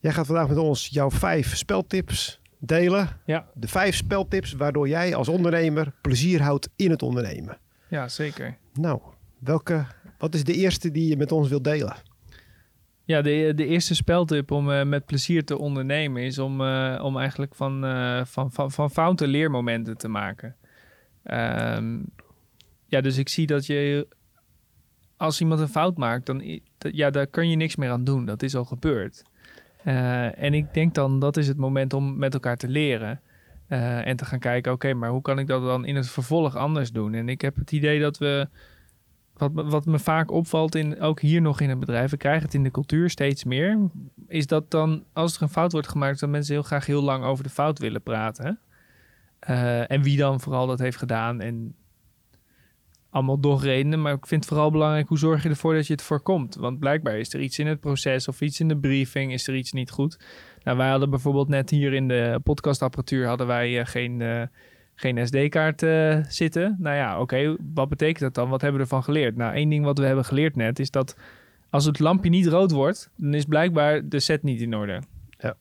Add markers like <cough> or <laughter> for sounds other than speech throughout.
Jij gaat vandaag met ons jouw vijf speltips delen. Ja. De vijf speltips waardoor jij als ondernemer plezier houdt in het ondernemen. Ja, zeker. Nou, welke, wat is de eerste die je met ons wilt delen? Ja, de, de eerste speltip om uh, met plezier te ondernemen is om, uh, om eigenlijk van, uh, van, van, van fouten leermomenten te maken. Um, ja, dus ik zie dat je als iemand een fout maakt, dan ja, daar kun je niks meer aan doen. Dat is al gebeurd. Uh, en ik denk dan dat is het moment om met elkaar te leren. Uh, en te gaan kijken, oké, maar hoe kan ik dat dan in het vervolg anders doen? En ik heb het idee dat we, wat, wat me vaak opvalt, in, ook hier nog in het bedrijf, we krijgen het in de cultuur steeds meer, is dat dan, als er een fout wordt gemaakt, dat mensen heel graag heel lang over de fout willen praten. Uh, en wie dan vooral dat heeft gedaan en allemaal doorredenen. Maar ik vind het vooral belangrijk hoe zorg je ervoor dat je het voorkomt. Want blijkbaar is er iets in het proces of iets in de briefing, is er iets niet goed. Nou, wij hadden bijvoorbeeld net hier in de podcastapparatuur hadden wij uh, geen, uh, geen SD-kaart uh, zitten. Nou ja, oké, okay, wat betekent dat dan? Wat hebben we ervan geleerd? Nou, één ding wat we hebben geleerd net is dat als het lampje niet rood wordt, dan is blijkbaar de set niet in orde. Ja.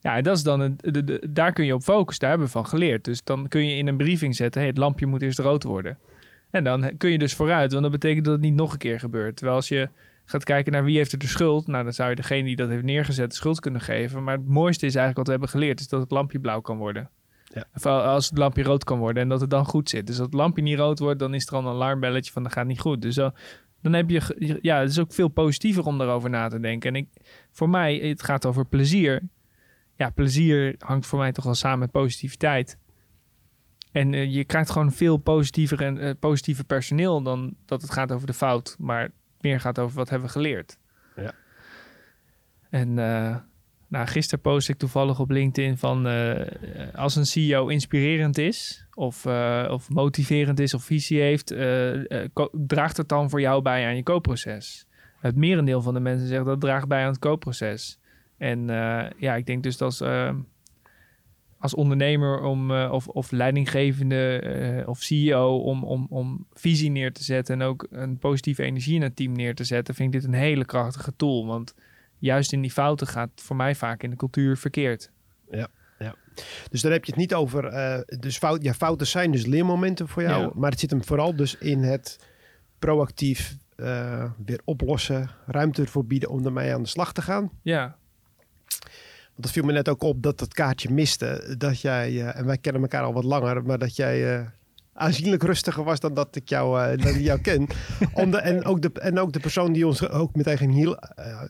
Ja, dat is dan een, de, de, daar kun je op focussen. Daar hebben we van geleerd. Dus dan kun je in een briefing zetten: hey, het lampje moet eerst rood worden. En dan kun je dus vooruit, want dat betekent dat het niet nog een keer gebeurt. Terwijl als je gaat kijken naar wie heeft er de schuld, nou dan zou je degene die dat heeft neergezet de schuld kunnen geven. Maar het mooiste is eigenlijk wat we hebben geleerd, is dat het lampje blauw kan worden. Ja. Of als het lampje rood kan worden en dat het dan goed zit. Dus als het lampje niet rood wordt, dan is er al een alarmbelletje van dat gaat niet goed. Dus dan, dan heb je, ja, het is ook veel positiever om daarover na te denken. En ik, voor mij, het gaat over plezier. Ja, plezier hangt voor mij toch wel samen met positiviteit. En uh, je krijgt gewoon veel positiever en uh, positiever personeel dan dat het gaat over de fout, maar meer gaat over wat hebben we geleerd. Ja. En uh, nou, gisteren post ik toevallig op LinkedIn van als een CEO inspirerend is of, of motiverend is of visie heeft, draagt het dan voor jou bij aan je koopproces? Het merendeel van de mensen zegt dat draagt bij aan het koopproces. En ja, ik denk dus dat als ondernemer om, uh, of, of leidinggevende uh, of CEO om, om, om visie neer te zetten en ook een positieve energie in het team neer te zetten, vind ik dit een hele krachtige tool. Want juist in die fouten gaat voor mij vaak in de cultuur verkeerd. Ja, ja. Dus dan heb je het niet over, uh, dus fout, ja, fouten zijn dus leermomenten voor jou, Ja. maar het zit hem vooral dus in het proactief weer oplossen, ruimte ervoor bieden om ermee aan de slag te gaan. Ja, Want dat viel me net ook op dat dat kaartje miste. Dat jij, uh, en wij kennen elkaar al wat langer, maar dat jij uh, aanzienlijk rustiger was dan dat ik jou, uh, dat ik jou <laughs> ken. Om de, en, ook de, en ook de persoon die ons ook meteen ging hiel,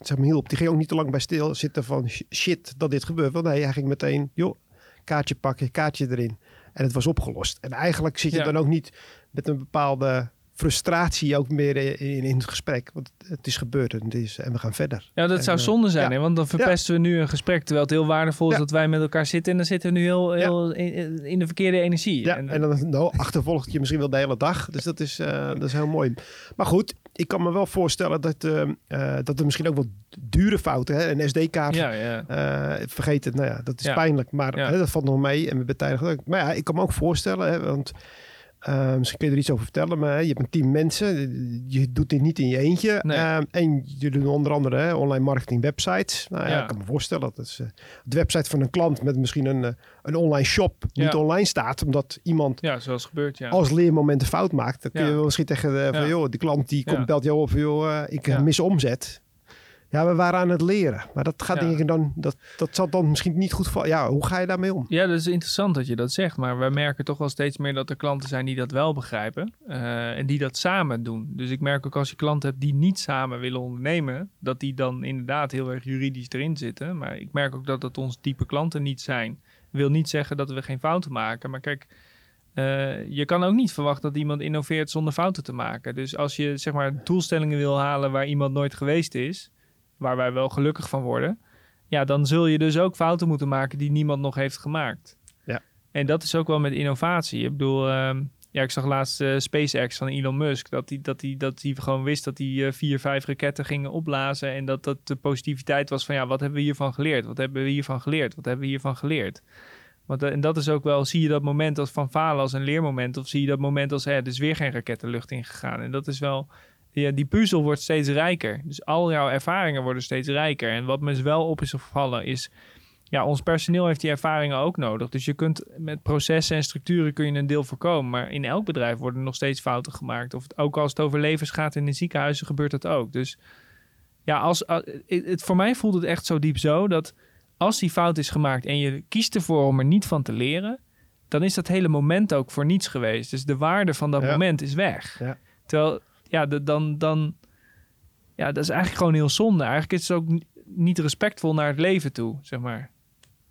zeg maar hielp, die ging ook niet te lang bij stil zitten van shit dat dit gebeurt. Want nee, hij ging meteen, joh, kaartje pakken, kaartje erin. En het was opgelost. En eigenlijk zit je Ja. dan ook niet met een bepaalde frustratie ook meer in, in het gesprek. Want het is gebeurd en, het is, en we gaan verder. ja dat En, zou eh, zonde zijn, ja. hè? want dan verpesten we nu een gesprek. Terwijl het heel waardevol is Ja. dat wij met elkaar zitten. En dan zitten we nu heel, heel in, in de verkeerde energie. Ja, En- en, dan nou, achtervolgt je misschien wel de hele dag. Dus dat is, eh, dat is heel mooi. Maar goed, ik kan me wel voorstellen dat, eh, dat er misschien ook wel dure fouten... Hè, een SD-kaart vergeten, nou ja, dat is pijnlijk. Maar hè, dat valt nog mee en we betuigen Maar ja, ik kan me ook voorstellen, hè, want... eh, misschien kun je er iets over vertellen, maar hè, je hebt een team mensen. Je doet dit niet in je eentje. Nee. Eh, en je doet onder andere hè, online marketing websites. Nou ja, Ja. ik kan me voorstellen dat is, eh, de website van een klant met misschien een, eh, een online shop niet Ja. online staat. Omdat iemand ja, zoals gebeurt, ja. als leermoment een fout maakt. Dan kun je wel misschien tegen de, van, joh, die klant die komt belt jou op, joh, eh, ik mis omzet. Ja, we waren aan het leren. Maar dat gaat Ja. denk ik dan, dat, dat zal dan misschien niet goed vallen. Ja, hoe ga je daarmee om? Ja, dat is interessant dat je dat zegt. Maar wij merken toch wel steeds meer dat er klanten zijn die dat wel begrijpen. eh, en die dat samen doen. Dus ik merk ook als je klanten hebt die niet samen willen ondernemen. Dat die dan inderdaad heel erg juridisch erin zitten. Maar ik merk ook dat dat ons type klanten niet zijn. Wil niet zeggen dat we geen fouten maken. Maar kijk, eh, je kan ook niet verwachten dat iemand innoveert zonder fouten te maken. Dus als je zeg maar doelstellingen wil halen waar iemand nooit geweest is. Waar wij wel gelukkig van worden. Ja, dan zul je dus ook fouten moeten maken die niemand nog heeft gemaakt. Ja. En dat is ook wel met innovatie. Ik bedoel, ehm, ja, ik zag laatst eh, SpaceX van Elon Musk. Dat hij dat die, dat die gewoon wist dat hij eh, vier, vijf raketten gingen opblazen. En dat dat de positiviteit was van ja, wat hebben we hiervan geleerd? Wat hebben we hiervan geleerd? Wat hebben we hiervan geleerd? Want, eh, en dat is ook wel, zie je dat moment als van falen als een leermoment? Of zie je dat moment als, hè, er is weer geen raket de lucht ingegaan? En dat is wel, ja, die puzzel wordt steeds rijker. Dus al jouw ervaringen worden steeds rijker. En wat me wel op is opgevallen is... Ja, ons personeel heeft die ervaringen ook nodig. Dus je kunt met processen en structuren kun je een deel voorkomen. Maar in elk bedrijf worden nog steeds fouten gemaakt. Of het, ook als het over levens gaat in de ziekenhuizen gebeurt dat ook. Dus ja, als, als- het, voor mij voelt het echt zo diep zo dat als die fout is gemaakt en je kiest ervoor om er niet van te leren, dan is dat hele moment ook voor niets geweest. Dus de waarde van dat Ja. moment is weg. Ja. Terwijl, ja, de- dan, dan, ja, dat is eigenlijk gewoon heel zonde. Eigenlijk is het ook ni- niet respectvol naar het leven toe, zeg maar.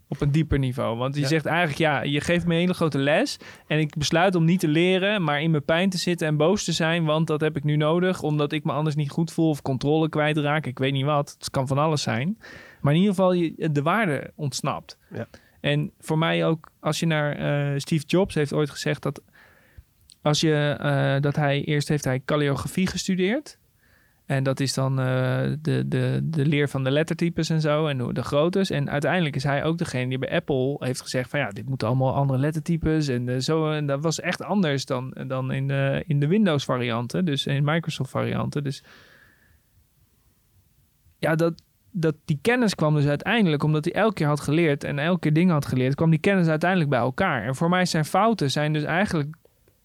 Op een dieper niveau. Want je Ja. zegt eigenlijk, ja, je geeft me een hele grote les. En ik besluit om niet te leren, maar in mijn pijn te zitten en boos te zijn. Want dat heb ik nu nodig, omdat ik me anders niet goed voel of controle kwijtraak. Ik weet niet wat. Het kan van alles zijn. Maar in ieder geval, je, de waarde ontsnapt. Ja. En voor mij ook, als je naar eh, Steve Jobs heeft ooit gezegd dat als je eh, dat hij eerst heeft hij calligrafie gestudeerd. En dat is dan eh, de, de, de leer van de lettertypes en zo en hoe de groottes. En uiteindelijk is hij ook degene die bij Apple heeft gezegd van ja, dit moeten allemaal andere lettertypes en eh, zo. En dat was echt anders dan, dan in de, in de Windows varianten, dus in Microsoft varianten. Dus ja, dat, dat die kennis kwam dus uiteindelijk, omdat hij elke keer had geleerd en elke keer dingen had geleerd, kwam die kennis uiteindelijk bij elkaar. En voor mij zijn fouten zijn dus eigenlijk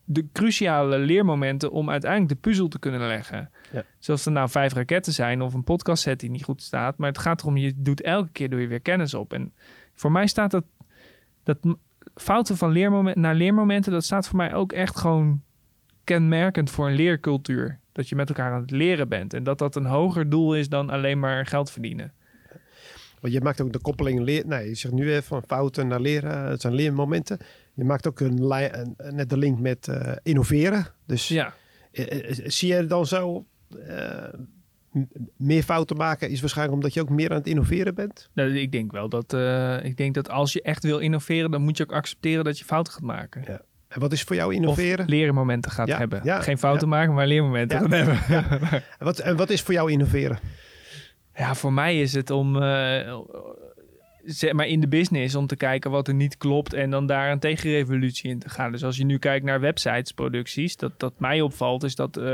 de cruciale leermomenten om uiteindelijk de puzzel te kunnen leggen. Ja. Zoals er nou vijf raketten zijn of een podcast set die niet goed staat. Maar het gaat erom, je doet elke keer doe je weer kennis op. En voor mij staat dat, dat fouten van leermomenten naar leermomenten, dat staat voor mij ook echt gewoon kenmerkend voor een leercultuur. Dat je met elkaar aan het leren bent. En dat dat een hoger doel is dan alleen maar geld verdienen. Want je maakt ook de koppeling leer. Nee, je zegt nu even van fouten naar leren. Het zijn leermomenten. Je maakt ook een, een- net de link met eh, innoveren. Dus Ja. eh, eh, zie je dan zo meer fouten maken is waarschijnlijk omdat je ook meer aan het innoveren bent. Nou, ik denk wel dat, ik denk dat als je echt wil innoveren, dan moet je ook accepteren dat je fouten gaat maken. Ja. En wat is voor jou Of innoveren? leermomenten gaat Ja, hebben. ja, Geen fouten maken, maar leermomenten gaan hebben. En wat, en wat is voor jou innoveren? Ja, voor mij is het om, zeg maar in de business, om te kijken wat er niet klopt en dan daar een tegenrevolutie in te gaan. Dus als je nu kijkt naar websitesproducties, dat, dat mij opvalt is dat eh,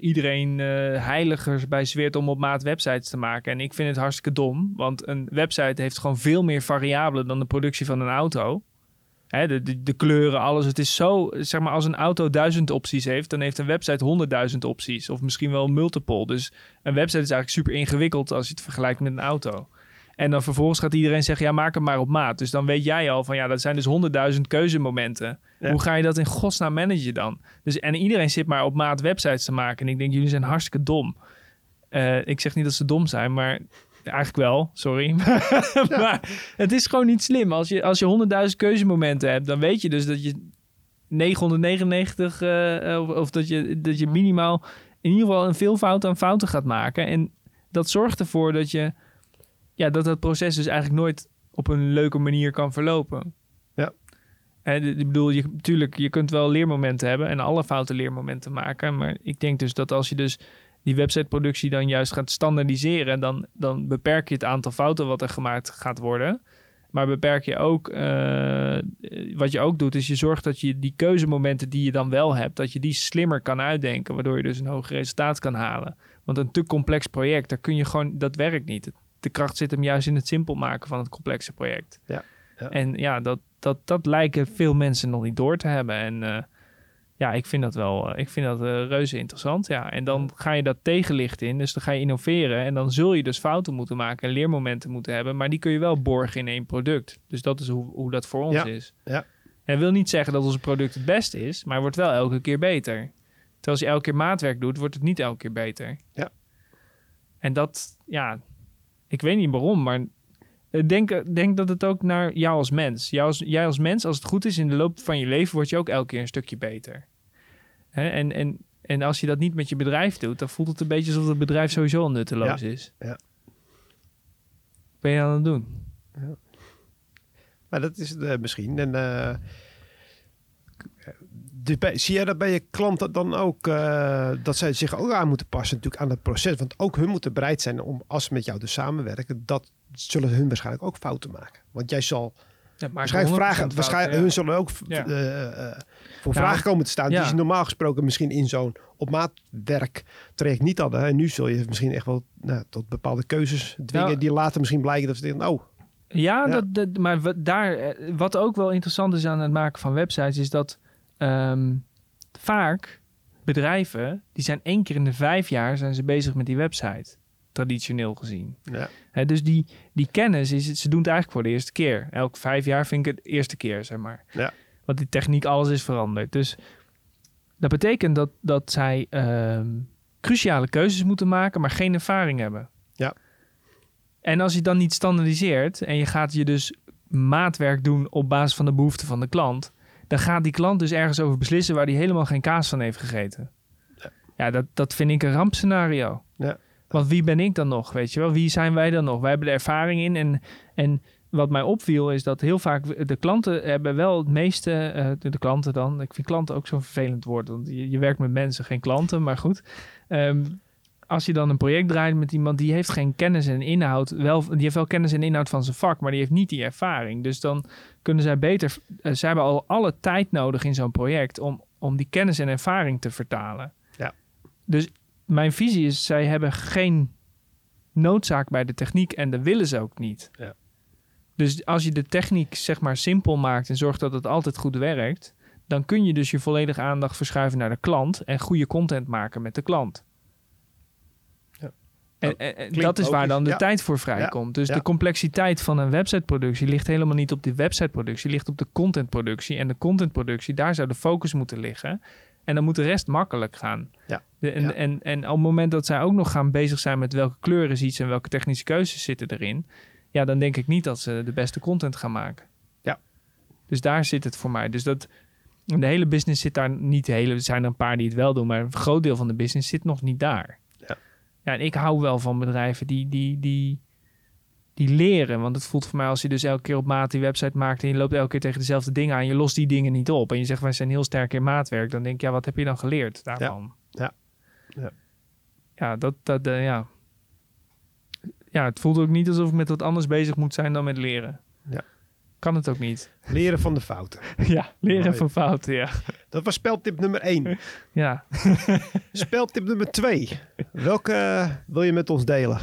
iedereen eh heiligers bij zweert om op maat websites te maken. En ik vind het hartstikke dom, want een website heeft gewoon veel meer variabelen dan de productie van een auto. Hè, de, de, de kleuren, alles. Het is zo, zeg maar, als een auto duizend opties heeft, dan heeft een website honderdduizend opties. Of misschien wel multiple. Dus een website is eigenlijk super ingewikkeld als je het vergelijkt met een auto. En dan vervolgens gaat iedereen zeggen, ja, maak hem maar op maat. Dus dan weet jij al van, ja, dat zijn dus honderdduizend keuzemomenten. Ja. Hoe ga je dat in godsnaam managen dan? Dus, en iedereen zit maar op maat websites te maken. En ik denk, jullie zijn hartstikke dom. Eh, ik zeg niet dat ze dom zijn, maar eigenlijk wel, sorry. <laughs> maar het is gewoon niet slim. Als je, als je honderdduizend keuzemomenten hebt, dan weet je dus dat je 999, eh, of, of dat, je, dat je minimaal in ieder geval een veelvoud aan fouten gaat maken. En dat zorgt ervoor dat je, ja, dat dat proces dus eigenlijk nooit op een leuke manier kan verlopen. Ja. En ik bedoel, je, natuurlijk, je kunt wel leermomenten hebben en alle fouten leermomenten maken. Maar ik denk dus dat als je dus die websiteproductie dan juist gaat standaardiseren, dan, dan beperk je het aantal fouten wat er gemaakt gaat worden. Maar beperk je ook, eh, wat je ook doet, is je zorgt dat je die keuzemomenten die je dan wel hebt, dat je die slimmer kan uitdenken, waardoor je dus een hoger resultaat kan halen. Want een te complex project, daar kun je gewoon, dat werkt niet. De kracht zit hem juist in het simpel maken van het complexe project. Ja, ja. En ja, dat, dat, dat lijken veel mensen nog niet door te hebben. En eh, ja, ik vind dat wel, eh, ik vind dat eh, reuze interessant. Ja. En dan ga je dat tegenlicht in, dus dan ga je innoveren. En dan zul je dus fouten moeten maken en leermomenten moeten hebben. Maar die kun je wel borgen in één product. Dus dat is hoe, hoe dat voor ons Ja, is. ja. En wil niet zeggen dat ons product het beste is, maar het wordt wel elke keer beter. Terwijl als je elke keer maatwerk doet, wordt het niet elke keer beter. Ja. En dat, ja, ik weet niet waarom, maar ik denk, denk dat het ook naar jou als mens. Jou als, jij als mens, als het goed is in de loop van je leven, word je ook elke keer een stukje beter. Hè? En, en, en als je dat niet met je bedrijf doet, dan voelt het een beetje alsof het bedrijf sowieso al nutteloos is. ja. Wat ben je aan het doen? Maar dat is het eh, misschien. En, eh, dus bij- zie jij dat bij je klanten dan ook, eh, dat zij zich ook aan moeten passen natuurlijk aan het proces? Want ook hun moeten bereid zijn om, als ze met jou dus samenwerken, dat zullen hun waarschijnlijk ook fouten maken. Want jij zal waarschijnlijk vragen, waarschijnlijk, hun zullen ook Ja. eh, eh, voor vragen komen te staan ja. die ze normaal gesproken misschien in zo'n op maat werk traject niet hadden. En nu zul je misschien echt wel nou, tot bepaalde keuzes dwingen Nou, die later misschien blijken dat ze denken, oh, Ja, Ja. Dat, dat, maar wat, daar, wat ook wel interessant is aan het maken van websites, is dat ehm, vaak bedrijven, die zijn één keer in de vijf jaar zijn ze bezig met die website, traditioneel gezien. ja, Hè, dus die, die kennis, is, ze doen het eigenlijk voor de eerste keer. Elke vijf jaar vind ik het eerste keer, zeg maar. Ja. Want die techniek, alles is veranderd. Dus dat betekent dat, dat zij ehm, cruciale keuzes moeten maken, maar geen ervaring hebben. Ja. En als je dan niet standaardiseert en je gaat je dus maatwerk doen op basis van de behoeften van de klant, dan gaat die klant dus ergens over beslissen waar hij helemaal geen kaas van heeft gegeten. Ja. Ja, dat, dat vind ik een rampscenario. Ja. Want wie ben ik dan nog, weet je wel? Wie zijn wij dan nog? Wij hebben de ervaring in en, en wat mij opviel is dat heel vaak de klanten hebben wel het meeste, eh, de, de klanten dan, ik vind klanten ook zo'n vervelend woord, want je, je werkt met mensen, geen klanten, maar goed. Ehm, als je dan een project draait met iemand die heeft geen kennis en inhoud, wel, die heeft wel kennis en inhoud van zijn vak, maar die heeft niet die ervaring. Dus dan kunnen zij beter, eh, zij hebben al alle tijd nodig in zo'n project om, om die kennis en ervaring te vertalen. Ja. Dus mijn visie is, zij hebben geen noodzaak bij de techniek en dat willen ze ook niet. Ja. Dus als je de techniek zeg maar simpel maakt en zorgt dat het altijd goed werkt, dan kun je dus je volledige aandacht verschuiven naar de klant en goede content maken met de klant. En, en- en klinkt dat is waar dan de ja. tijd voor vrijkomt. Dus de complexiteit van een websiteproductie ligt helemaal niet op de websiteproductie, ligt op de contentproductie. En de contentproductie, daar zou de focus moeten liggen. En dan moet de rest makkelijk gaan. Ja. De- en, Ja. En, en op het moment dat zij ook nog gaan bezig zijn met welke kleuren is iets en welke technische keuzes zitten erin, ja, dan denk ik niet dat ze de beste content gaan maken. Ja. Dus daar zit het voor mij. Dus dat de hele business zit daar niet. De hele, er zijn er een paar die het wel doen, maar een groot deel van de business zit nog niet daar. Ja. En ik hou wel van bedrijven die, die, die, die leren. Want het voelt voor mij als je dus elke keer op maat die website maakt en je loopt elke keer tegen dezelfde dingen aan, je lost die dingen niet op. En je zegt wij zijn heel sterk in maatwerk. Dan denk ik, ja, wat heb je dan geleerd daarvan? Ja. Ja. Ja, dat, dat eh, ja. Ja, het voelt ook niet alsof ik met wat anders bezig moet zijn dan met leren. Ja. Kan het ook niet. leren van de fouten. <laughs> Ja, leren Mooi. van fouten, ja. Dat was speltip nummer 1. <laughs> Ja, <laughs> speltip nummer 2. Welke eh, wil je met ons delen?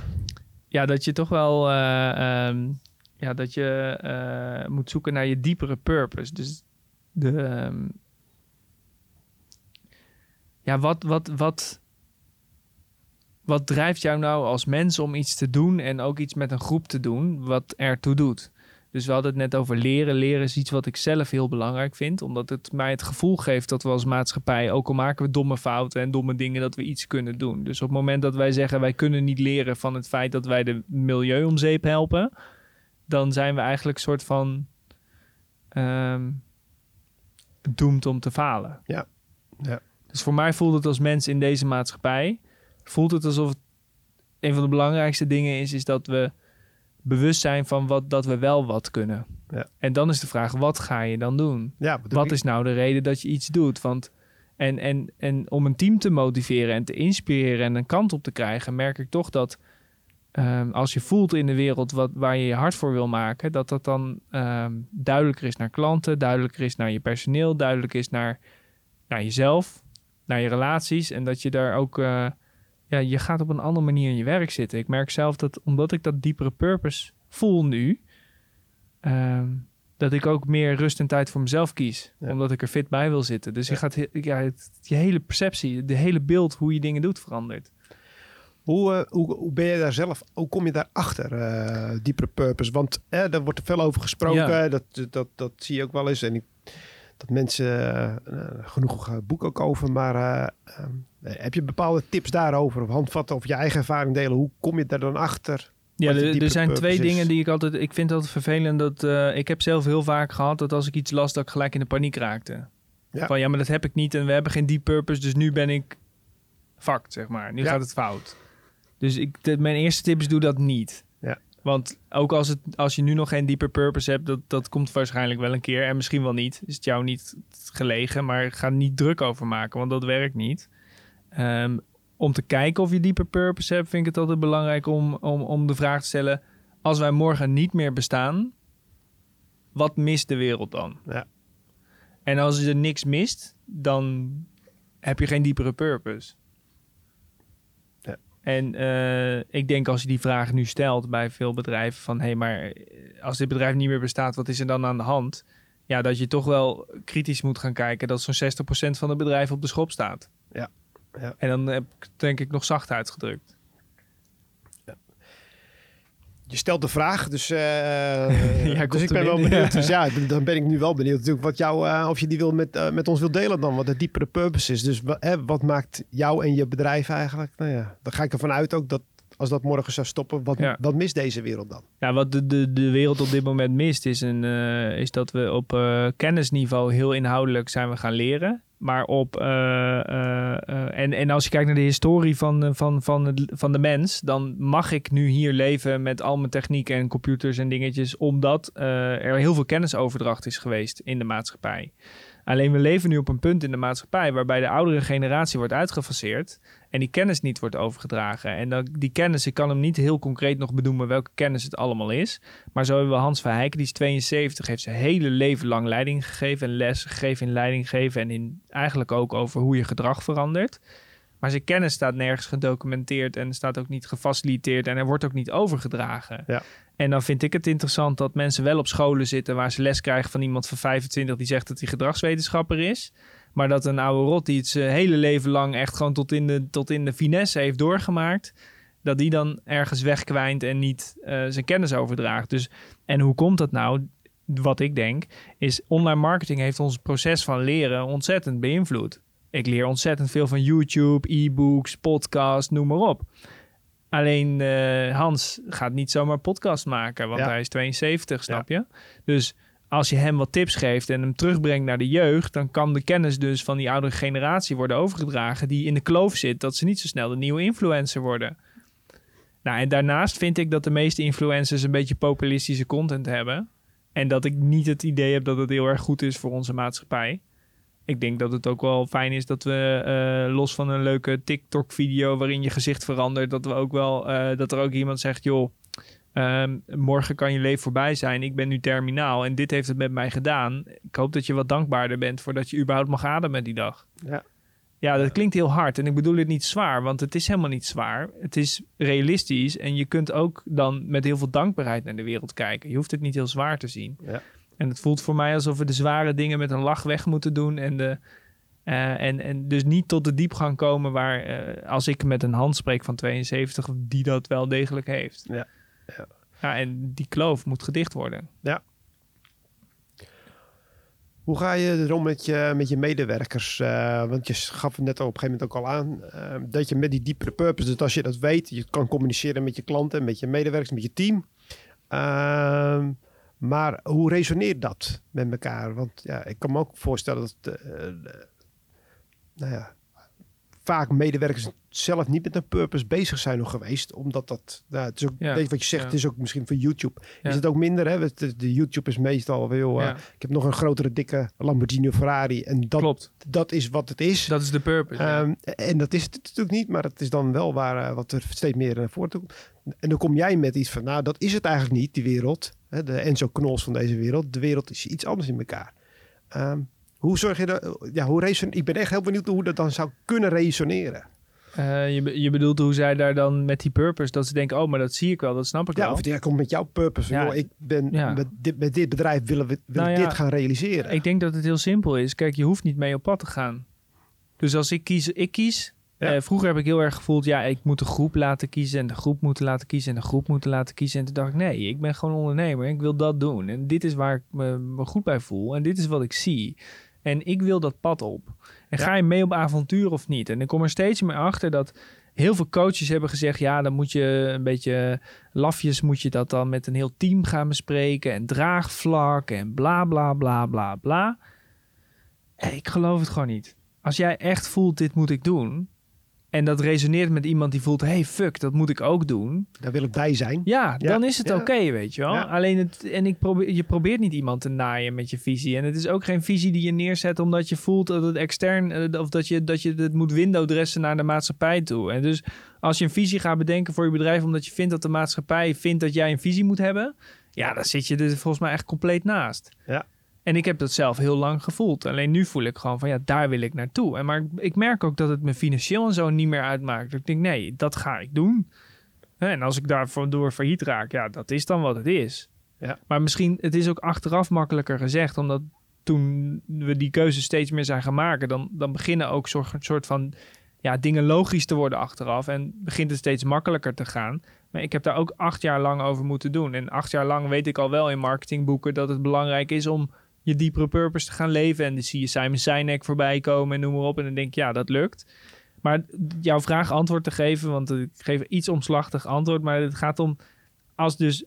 ja dat je toch wel eh, ehm, ja, dat je eh, moet zoeken naar je diepere purpose. Dus de ehm, ja, wat, wat, wat, wat drijft jou nou als mens om iets te doen en ook iets met een groep te doen wat ertoe doet? Dus we hadden het net over leren. Leren is iets wat ik zelf heel belangrijk vind, omdat het mij het gevoel geeft dat we als maatschappij, ook al maken we domme fouten en domme dingen, dat we iets kunnen doen. Dus op het moment dat wij zeggen wij kunnen niet leren van het feit dat wij de milieu om zeep helpen, dan zijn we eigenlijk een soort van ehm doemd om te falen. Ja. Ja. Dus voor mij voelt het als mens in deze maatschappij, voelt het alsof het een van de belangrijkste dingen is, is dat we bewust zijn van wat, dat we wel wat kunnen. Ja. En dan is de vraag, wat ga je dan doen? Ja, Wat is nou de reden dat je iets doet? Want en, en, en om een team te motiveren en te inspireren en een kant op te krijgen, merk ik toch dat ehm, als je voelt in de wereld wat, waar je je hart voor wil maken, dat dat dan ehm, duidelijker is naar klanten, duidelijker is naar je personeel, duidelijk is naar, naar jezelf, naar je relaties. En dat je daar ook, eh, ja, je gaat op een andere manier in je werk zitten. Ik merk zelf dat omdat ik dat diepere purpose voel nu, ehm, dat ik ook meer rust en tijd voor mezelf kies. Ja. Omdat ik er fit bij wil zitten. Dus je gaat ja, het, je hele perceptie, de hele beeld hoe je dingen doet verandert. Hoe, eh, hoe, hoe ben je daar zelf, hoe kom je daarachter, eh diepere purpose? Want eh, daar wordt er veel over gesproken, Ja. dat, dat, dat zie je ook wel eens. En ik, dat mensen eh, eh, genoeg boeken ook over, maar eh, ehm, heb je bepaalde tips daarover? Of handvatten of je eigen ervaring delen? Hoe kom je daar dan achter? Ja, er, er zijn twee dingen die ik altijd... Ik vind altijd vervelend dat... ik heb zelf heel vaak gehad dat als ik iets las... dat ik gelijk in de paniek raakte. Ja. Van ja, maar dat heb ik niet en we hebben geen deep purpose... dus nu ben ik fucked, zeg maar. Nu Ja. gaat het fout. Dus ik, de- mijn eerste tip is doe dat niet. Want ook als, het, als je nu nog geen dieper purpose hebt... Dat, dat komt waarschijnlijk wel een keer en misschien wel niet. Is het jou niet gelegen, maar ga er niet druk over maken... want dat werkt niet. Ehm, om te kijken of je dieper purpose hebt... vind ik het altijd belangrijk om, om, om de vraag te stellen als wij morgen niet meer bestaan, wat mist de wereld dan? Ja. En als er niks mist, dan heb je geen diepere purpose. En eh, ik denk als je die vraag nu stelt bij veel bedrijven van... hé, hey, maar eh, als dit bedrijf niet meer bestaat, wat is er dan aan de hand? Ja, dat je toch wel kritisch moet gaan kijken dat zo'n 60% van de bedrijven op de schop staat. Ja. Ja. En dan heb ik denk ik nog zacht uitgedrukt. Je stelt de vraag, dus, eh, <laughs> Ja, dus komt ik ben wel benieuwd. Dus <laughs> ja, dan ben ik nu wel benieuwd natuurlijk wat jou, eh, of je die wil met, eh, met ons wil delen dan, wat de diepere purpose is. Dus hè, wat maakt jou en je bedrijf eigenlijk? Nou ja, dan ga ik ervan uit ook dat als dat morgen zou stoppen, wat, Ja. wat mist deze wereld dan? Ja, wat de, de, de wereld op dit moment mist, is, een, eh, is dat we op eh, kennisniveau heel inhoudelijk zijn we gaan leren. Maar op. eh, en, en als je kijkt naar de historie van, van, van, het, van de mens, dan mag ik nu hier leven met al mijn technieken en computers en dingetjes, omdat er heel veel kennisoverdracht is geweest in de maatschappij. Alleen we leven nu op een punt in de maatschappij waarbij de oudere generatie wordt uitgefaseerd en die kennis niet wordt overgedragen. En dan, die kennis, ik kan hem niet heel concreet nog benoemen welke kennis het allemaal is. Maar zo hebben we Hans Verheijken, die is 72, heeft zijn hele leven lang leiding gegeven en les gegeven in leiding geven en in, eigenlijk ook over hoe je gedrag verandert. Maar zijn kennis staat nergens gedocumenteerd en staat ook niet gefaciliteerd en er wordt ook niet overgedragen. Ja. En dan vind ik het interessant dat mensen wel op scholen zitten waar ze les krijgen van iemand van 25 die zegt dat hij gedragswetenschapper is. Maar dat een oude rot die het zijn hele leven lang echt gewoon tot in de, tot in de finesse heeft doorgemaakt. Dat die dan ergens wegkwijnt en niet eh, zijn kennis overdraagt. Dus, en hoe komt dat nou? Wat ik denk, is online marketing heeft ons proces van leren ontzettend beïnvloed. Ik leer ontzettend veel van YouTube, e-books, podcast, noem maar op. Alleen eh, Hans gaat niet zomaar podcast maken, want Ja. hij is 72, snap je? Dus als je hem wat tips geeft en hem terugbrengt naar de jeugd, dan kan de kennis dus van die oudere generatie worden overgedragen die in de kloof zit dat ze niet zo snel de nieuwe influencer worden. Nou, en daarnaast vind ik dat de meeste influencers een beetje populistische content hebben. En dat ik niet het idee heb dat het heel erg goed is voor onze maatschappij. Ik denk dat het ook wel fijn is dat we eh, los van een leuke TikTok-video waarin je gezicht verandert, dat we ook wel eh, dat er ook iemand zegt, joh, ehm, morgen kan je leven voorbij zijn. Ik ben nu terminaal en dit heeft het met mij gedaan. Ik hoop dat je wat dankbaarder bent voordat je überhaupt mag ademen die dag. Ja. Ja, dat klinkt heel hard en ik bedoel het niet zwaar, want het is helemaal niet zwaar. Het is realistisch en je kunt ook dan met heel veel dankbaarheid naar de wereld kijken. Je hoeft het niet heel zwaar te zien. Ja. En het voelt voor mij alsof we de zware dingen met een lach weg moeten doen en, de, eh, en, en dus niet tot de diepgang komen waar, eh, als ik met een hand spreek van 72, die dat wel degelijk heeft. Ja. Ja. Ja, en die kloof moet gedicht worden. Hoe ga je erom met je, met je medewerkers? Eh, want je gaf het net op een gegeven moment ook al aan. eh, dat je met die diepere purpose, dus als je dat weet, je kan communiceren met je klanten, met je medewerkers, met je team. Ehm, maar hoe resoneert dat met elkaar? Want ja, ik kan me ook voorstellen dat eh, nou ja, vaak medewerkers zelf niet met een purpose bezig zijn nog geweest. Omdat dat, nou, het is ook, Ja, wat je zegt, ja. het is ook misschien voor YouTube. Is het ook minder, hè? De, YouTube is meestal heel... eh, ik heb nog een grotere, dikke Lamborghini of Ferrari. En dat, klopt. dat is wat het is. Dat is de purpose. Ehm, en dat is het natuurlijk niet, maar het is dan wel waar eh, wat er steeds meer naar voren toe komt. En dan kom jij met iets van, nou, dat is het eigenlijk niet, die wereld. Hè, de Enzo Knols van deze wereld. De wereld is iets anders in elkaar. Ehm, hoe zorg je dat? Ja, hoe reson ik ben echt heel benieuwd hoe dat dan zou kunnen resoneren. Eh, je, je bedoelt hoe zij daar dan met die purpose, dat ze denken, oh, maar dat zie ik wel, dat snap ik Ja, wel. of jij komt met jouw purpose. Ja. joh, ik ben Ja. met, dit, met dit bedrijf willen we willen Nou ja, dit gaan realiseren. Ik denk dat het heel simpel is. Kijk, je hoeft niet mee op pad te gaan. Dus als ik kies, ik kies. Ja. Eh, vroeger heb ik heel erg gevoeld, ja, ik moet de groep laten kiezen en de groep moeten laten kiezen en de groep moeten laten kiezen. En toen dacht ik, nee, ik ben gewoon ondernemer. Ik wil dat doen. En dit is waar ik me, me goed bij voel. En dit is wat ik zie. En ik wil dat pad op. En Ja. ga je mee op avontuur of niet? En ik kom er steeds meer achter dat heel veel coaches hebben gezegd, ja, dan moet je een beetje lafjes, moet je dat dan met een heel team gaan bespreken en draagvlak en bla bla bla bla bla. Eh, Ik geloof het gewoon niet. Als jij echt voelt, dit moet ik doen. En dat resoneert met iemand die voelt, hey fuck, dat moet ik ook doen. Daar wil ik bij zijn. Ja, Ja, dan is het ja. oké, weet je wel. Ja. Alleen het, en ik probeer, je probeert niet iemand te naaien met je visie. En het is ook geen visie die je neerzet omdat je voelt dat het extern, eh, of dat je, dat je het moet windowdressen naar de maatschappij toe. En dus als je een visie gaat bedenken voor je bedrijf omdat je vindt dat de maatschappij vindt dat jij een visie moet hebben. Ja, dan zit je er volgens mij echt compleet naast. Ja. En ik heb dat zelf heel lang gevoeld. Alleen nu voel ik gewoon van ja, daar wil ik naartoe. En maar ik merk ook dat het me financieel en zo niet meer uitmaakt. Dat ik denk, nee, dat ga ik doen. En als ik daarvoor door failliet raak, ja, dat is dan wat het is. Ja. Maar misschien, het is ook achteraf makkelijker gezegd, omdat toen we die keuze steeds meer zijn gaan maken, dan, dan beginnen ook soort, soort van ja, dingen logisch te worden achteraf. En begint het steeds makkelijker te gaan. Maar ik heb daar ook acht jaar lang over moeten doen. En acht jaar lang weet ik al wel in marketingboeken dat het belangrijk is om je diepere purpose te gaan leven. En dan zie je Simon Sinek voorbij komen en noem maar op. En dan denk ik, ja, dat lukt. Maar jouw vraag antwoord te geven, want ik geef iets omslachtig antwoord. Maar het gaat om, als dus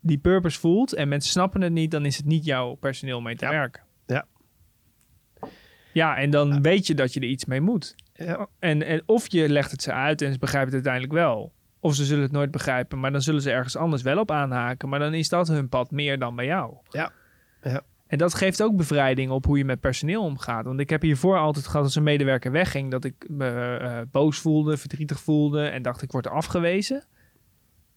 die purpose voelt en mensen snappen het niet, dan is het niet jouw personeel mee te Ja. werken. Ja. Ja, en dan weet je dat je er iets mee moet. Ja. En, en of je legt het ze uit en ze begrijpen het uiteindelijk wel. Of ze zullen het nooit begrijpen, maar dan zullen ze ergens anders wel op aanhaken. Maar dan is dat hun pad meer dan bij jou. Ja. Ja. En dat geeft ook bevrijding op hoe je met personeel omgaat. Want ik heb hiervoor altijd gehad als een medewerker wegging... dat ik me eh, boos voelde, verdrietig voelde... en dacht ik word afgewezen.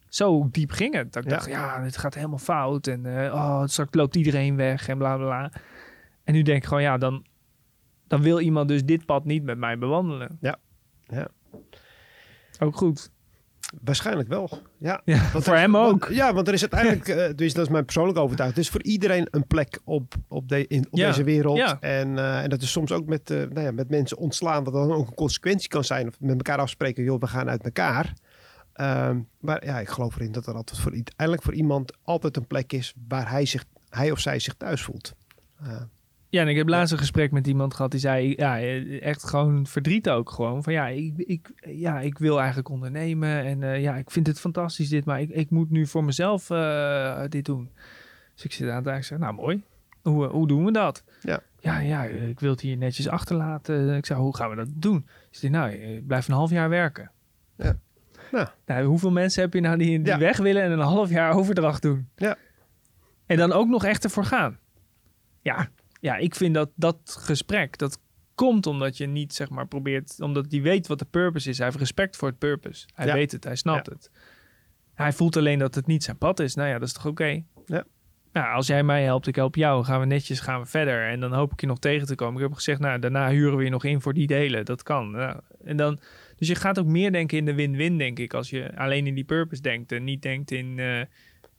Zo diep ging het. Dat ik Ja. dacht, ja, dit gaat helemaal fout. En eh, oh, straks loopt iedereen weg en bla bla bla. En nu denk ik gewoon, ja, dan, dan wil iemand dus dit pad niet met mij bewandelen. Ja. Ja. Ook goed. Waarschijnlijk wel. Ja. Ja, Want voor hem want- ook. ja, want er is uiteindelijk, <laughs> eh, dus dat is mijn persoonlijke overtuiging. Het is voor iedereen een plek op, op, de, in, op Ja, deze wereld. ja. En, eh, en dat is soms ook met, eh, nou ja, met mensen ontslaan, wat dan ook een consequentie kan zijn. Of met elkaar afspreken, joh, we gaan uit elkaar. Ehm, maar ja, ik geloof erin dat er altijd voor, uiteindelijk voor iemand altijd een plek is waar hij, zich, hij of zij zich thuis voelt. Eh, Ja, en ik heb laatst een gesprek met iemand gehad die zei, ja, echt gewoon verdriet ook gewoon. Van ja, ik, ik, ja, ik wil eigenlijk ondernemen en eh, ja, ik vind het fantastisch dit, maar ik, ik moet nu voor mezelf eh, dit doen. Dus ik zit aan het eigenlijk nou mooi, hoe, hoe doen we dat? Ja. Ja, ja, ik wil het hier netjes achterlaten. Ik zei, hoe gaan we dat doen? Dus ik zei, nou, ik blijf een half jaar werken. Ja. Nou. Nou, hoeveel mensen heb je nou die, die Ja. weg willen en een half jaar overdracht doen? Ja. En dan ook nog echt ervoor gaan. Ja, ja, ik vind dat dat gesprek, dat komt omdat je niet, zeg maar, probeert... Omdat hij weet wat de purpose is. Hij heeft respect voor het purpose. Hij Ja. weet het, hij snapt het. Hij voelt alleen dat het niet zijn pad is. Nou ja, dat is toch oké? Ja. Nou, als jij mij helpt, ik help jou. Gaan we netjes, gaan we verder. En dan hoop ik je nog tegen te komen. Ik heb gezegd, nou, daarna huren we je nog in voor die delen. Dat kan. Nou, en dan, dus je gaat ook meer denken in de win-win, denk ik. Als je alleen in die purpose denkt. En niet denkt in, eh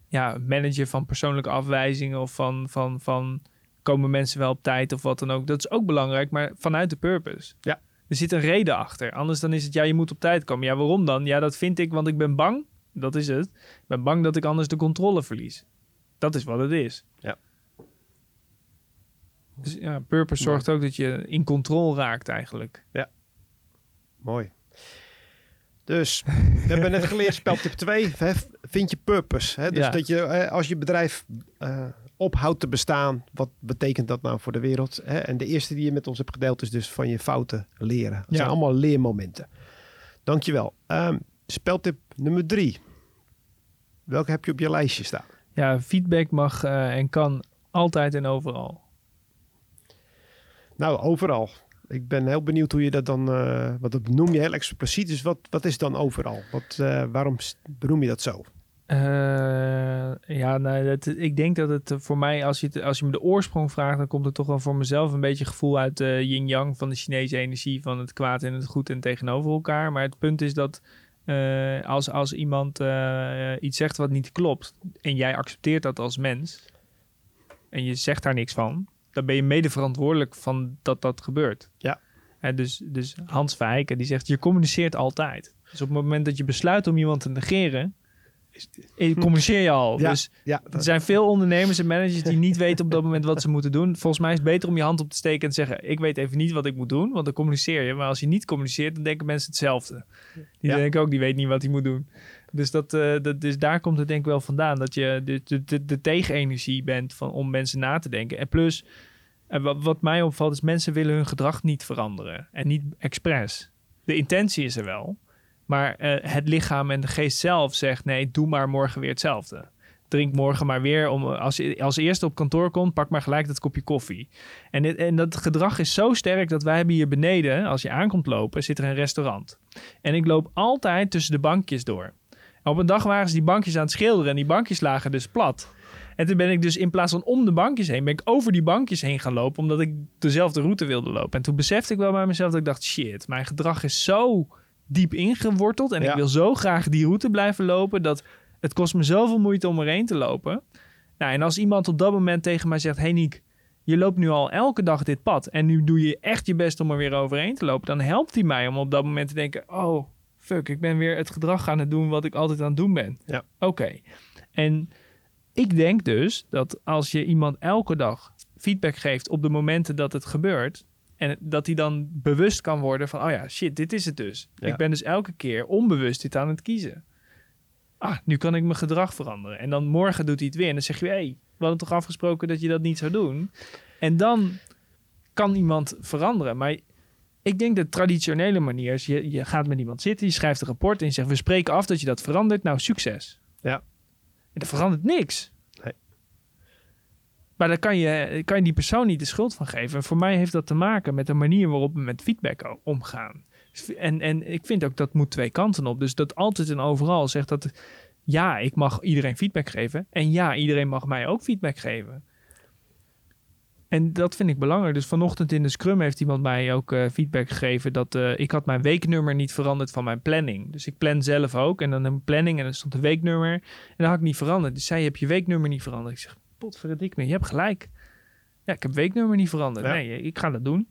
ja, managen van persoonlijke afwijzingen. Of van, van, van, komen mensen wel op tijd of wat dan ook. Dat is ook belangrijk, maar vanuit de purpose. Ja. Er zit een reden achter. Anders dan is het, ja, je moet op tijd komen. Ja, waarom dan? Ja, dat vind ik, want ik ben bang. Dat is het. Ik ben bang dat ik anders de controle verlies. Dat is wat het is. Ja. Dus ja, purpose Mooi. zorgt ook dat je in controle raakt eigenlijk. Mooi. Dus, we hebben net geleerd, speltip 2, hè, vind je purpose. Hè? Dus Ja. dat je, als je bedrijf eh, ophoudt te bestaan, wat betekent dat nou voor de wereld? Hè? En de eerste die je met ons hebt gedeeld is dus van je fouten leren. Dat Ja. zijn allemaal leermomenten. Dankjewel. Ehm speltip nummer 3. Welke heb je op je lijstje staan? Ja, feedback mag eh, en kan altijd en overal. Nou, overal. Ik ben heel benieuwd hoe je dat dan, eh wat dat noem je heel expliciet. Dus wat, wat is dan overal? Wat, eh, waarom benoem je dat zo? Eh, ja, nou, dat, ik denk dat het voor mij, als je, het, als je me de oorsprong vraagt, dan komt het toch wel voor mezelf een beetje gevoel uit de yin-yang van de Chinese energie, van het kwaad en het goed en tegenover elkaar. Maar het punt is dat eh, als, als iemand eh, iets zegt wat niet klopt en jij accepteert dat als mens en je zegt daar niks van, dan ben je mede verantwoordelijk van dat dat gebeurt. Ja. En dus, dus Hans Verheiken die zegt, je communiceert altijd. Dus op het moment dat je besluit om iemand te negeren, eh, communiceer je al. Ja, Dus Ja, er zijn veel ondernemers en managers die niet weten op dat moment wat ze moeten doen. Volgens mij is het beter om je hand op te steken en te zeggen: Ik weet even niet wat ik moet doen, want dan communiceer je. Maar als je niet communiceert, dan denken mensen hetzelfde. Die Ja. denken ook: Die weet niet wat hij moet doen. Dus, dat, eh, dat, dus daar komt het denk ik wel vandaan dat je de, de, de, de tegenenergie bent van, om mensen na te denken. En plus, en wat, wat mij opvalt, is mensen willen hun gedrag niet veranderen en niet expres. De intentie is er wel, maar eh, het lichaam en de geest zelf zegt: Nee, doe maar morgen weer hetzelfde drink morgen maar weer. Om, als je als eerste op kantoor komt, pak maar gelijk dat kopje koffie. En, en dat gedrag is zo sterk dat wij hebben hier beneden, als je aankomt lopen, zit er een restaurant. En ik loop altijd tussen de bankjes door. Op een dag waren ze die bankjes aan het schilderen en die bankjes lagen dus plat. En toen ben ik dus in plaats van om de bankjes heen, ben ik over die bankjes heen gaan lopen, omdat ik dezelfde route wilde lopen. En toen besefte ik wel bij mezelf dat ik dacht, shit, mijn gedrag is zo diep ingeworteld en Ja. ik wil zo graag die route blijven lopen, dat het kost me zoveel moeite om erheen te lopen. Nou, en als iemand op dat moment tegen mij zegt, hey Niek, je loopt nu al elke dag dit pad en nu doe je echt je best om er weer overheen te lopen, dan helpt hij mij om op dat moment te denken, oh, fuck, ik ben weer het gedrag aan het doen wat ik altijd aan het doen ben. Ja. Oké. En ik denk dus dat als je iemand elke dag feedback geeft op de momenten dat het gebeurt, en dat hij dan bewust kan worden van, oh ja, shit, dit is het dus. Ja. Ik ben dus elke keer onbewust dit aan het kiezen. Ah, nu kan ik mijn gedrag veranderen. En dan morgen doet hij het weer en dan zeg je, hé, hey, we hadden toch afgesproken dat je dat niet zou doen. En dan kan iemand veranderen. Maar ik denk de traditionele manier is, je, je gaat met iemand zitten, je schrijft een rapport en je zegt, we spreken af dat je dat verandert. Nou, succes. Ja. En er verandert niks. Maar daar kan je, kan je die persoon niet de schuld van geven. En voor mij heeft dat te maken met de manier waarop we met feedback omgaan. En, en ik vind ook dat moet twee kanten op. Dus dat altijd en overal zegt dat ja, ik mag iedereen feedback geven. En ja, iedereen mag mij ook feedback geven. En dat vind ik belangrijk. Dus vanochtend in de Scrum heeft iemand mij ook eh, feedback gegeven dat eh, ik had mijn weeknummer niet veranderd van mijn planning. Dus ik plan zelf ook en dan een planning en dan stond een weeknummer. En dat had ik niet veranderd. Dus zij heb je weeknummer niet veranderd. Ik zeg, potverdik me, je hebt gelijk. Ja, ik heb weeknummer niet veranderd. Ja. Nee, ik ga dat doen.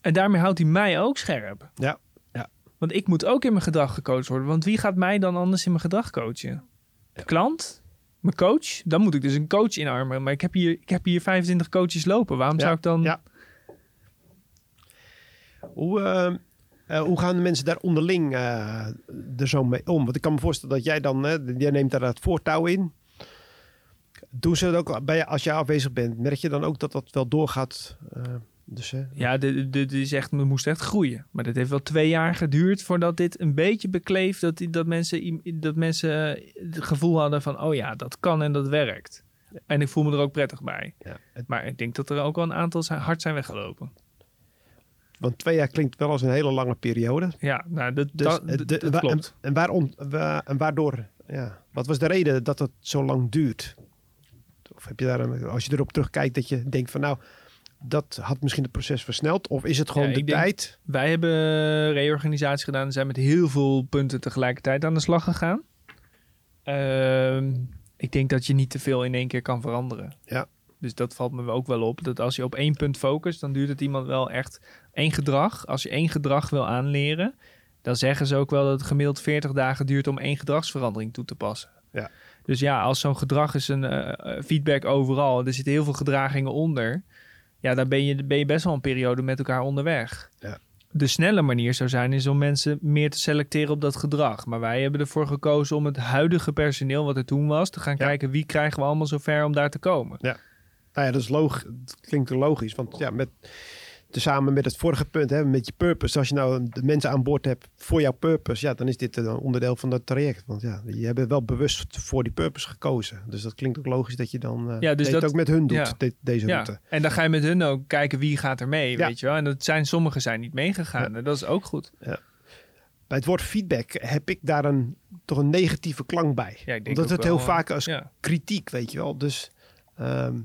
En daarmee houdt hij mij ook scherp. Ja, ja. Want ik moet ook in mijn gedrag gecoacht worden. Want wie gaat mij dan anders in mijn gedrag coachen? De klant? Mijn coach? Dan moet ik dus een coach inarmen. Maar ik heb hier, ik heb hier 25 coaches lopen. Waarom Ja, zou ik dan... ja. Hoe, eh, eh, hoe gaan de mensen daar onderling eh, er zo mee om? Want ik kan me voorstellen dat jij dan, hè, jij neemt daar het voortouw in. Doen ze dat ook bij je, als je afwezig bent? Merk je dan ook dat dat wel doorgaat? Eh, dus, hè? Ja, dit, dit, is echt, we moesten echt groeien. Maar dat heeft wel twee jaar geduurd voordat dit een beetje bekleef. Dat, die- dat mensen, dat mensen eh, het gevoel hadden van, oh ja, dat kan en dat werkt. En ik voel me er ook prettig bij. Ja, het- Maar ik denk dat er ook wel een aantal zijn, hard zijn weggelopen. want twee jaar klinkt wel als een hele lange periode. Ja, nou, dat, Dus, dat, dat- de- dat klopt. En, en, waarom, wa- en waardoor? Ja, wat was de reden dat het zo lang duurt? Of heb je daar, een- als je erop terugkijkt, dat je denkt van nou, dat had misschien het proces versneld? Of is het gewoon Ja, de tijd? Wij hebben reorganisatie gedaan en zijn met heel veel punten tegelijkertijd aan de slag gegaan. Ehm, ik denk dat je niet te veel in één keer kan veranderen. Ja. Dus dat valt me ook wel op. Dat als je op één punt focust, dan duurt het iemand wel echt één gedrag. Als je één gedrag wil aanleren, dan zeggen ze ook wel dat het gemiddeld 40 dagen duurt om één gedragsverandering toe te passen. Ja. Dus ja, als zo'n gedrag is een eh, eh, feedback overal, er zitten heel veel gedragingen onder. Ja, dan ben je, ben je best wel een periode met elkaar onderweg. Ja. De snelle manier zou zijn is om mensen meer te selecteren op dat gedrag. Maar wij hebben ervoor gekozen om het huidige personeel wat er toen was, te gaan Ja. kijken wie krijgen we allemaal zover om daar te komen. Nou ja, dat is logisch. Dat klinkt logisch. Want ja, met, tezamen met het vorige punt, hè, met je purpose. Als je nou de mensen aan boord hebt voor jouw purpose, ja, dan is dit een onderdeel van dat traject. Want ja, je hebt wel bewust voor die purpose gekozen. Dus dat klinkt ook logisch dat je dan eh Ja, dus dat- ook met hun doet, ja. de- deze Ja, route. en dan ga je met hun ook kijken wie gaat er mee, weet je wel. En dat zijn, sommigen zijn niet meegegaan. En dat is ook goed. Bij het woord feedback heb ik daar een, toch een negatieve klank bij. Ja, ik denk Omdat het wel, heel vaak als Ja, kritiek, weet je wel. Dus ehm,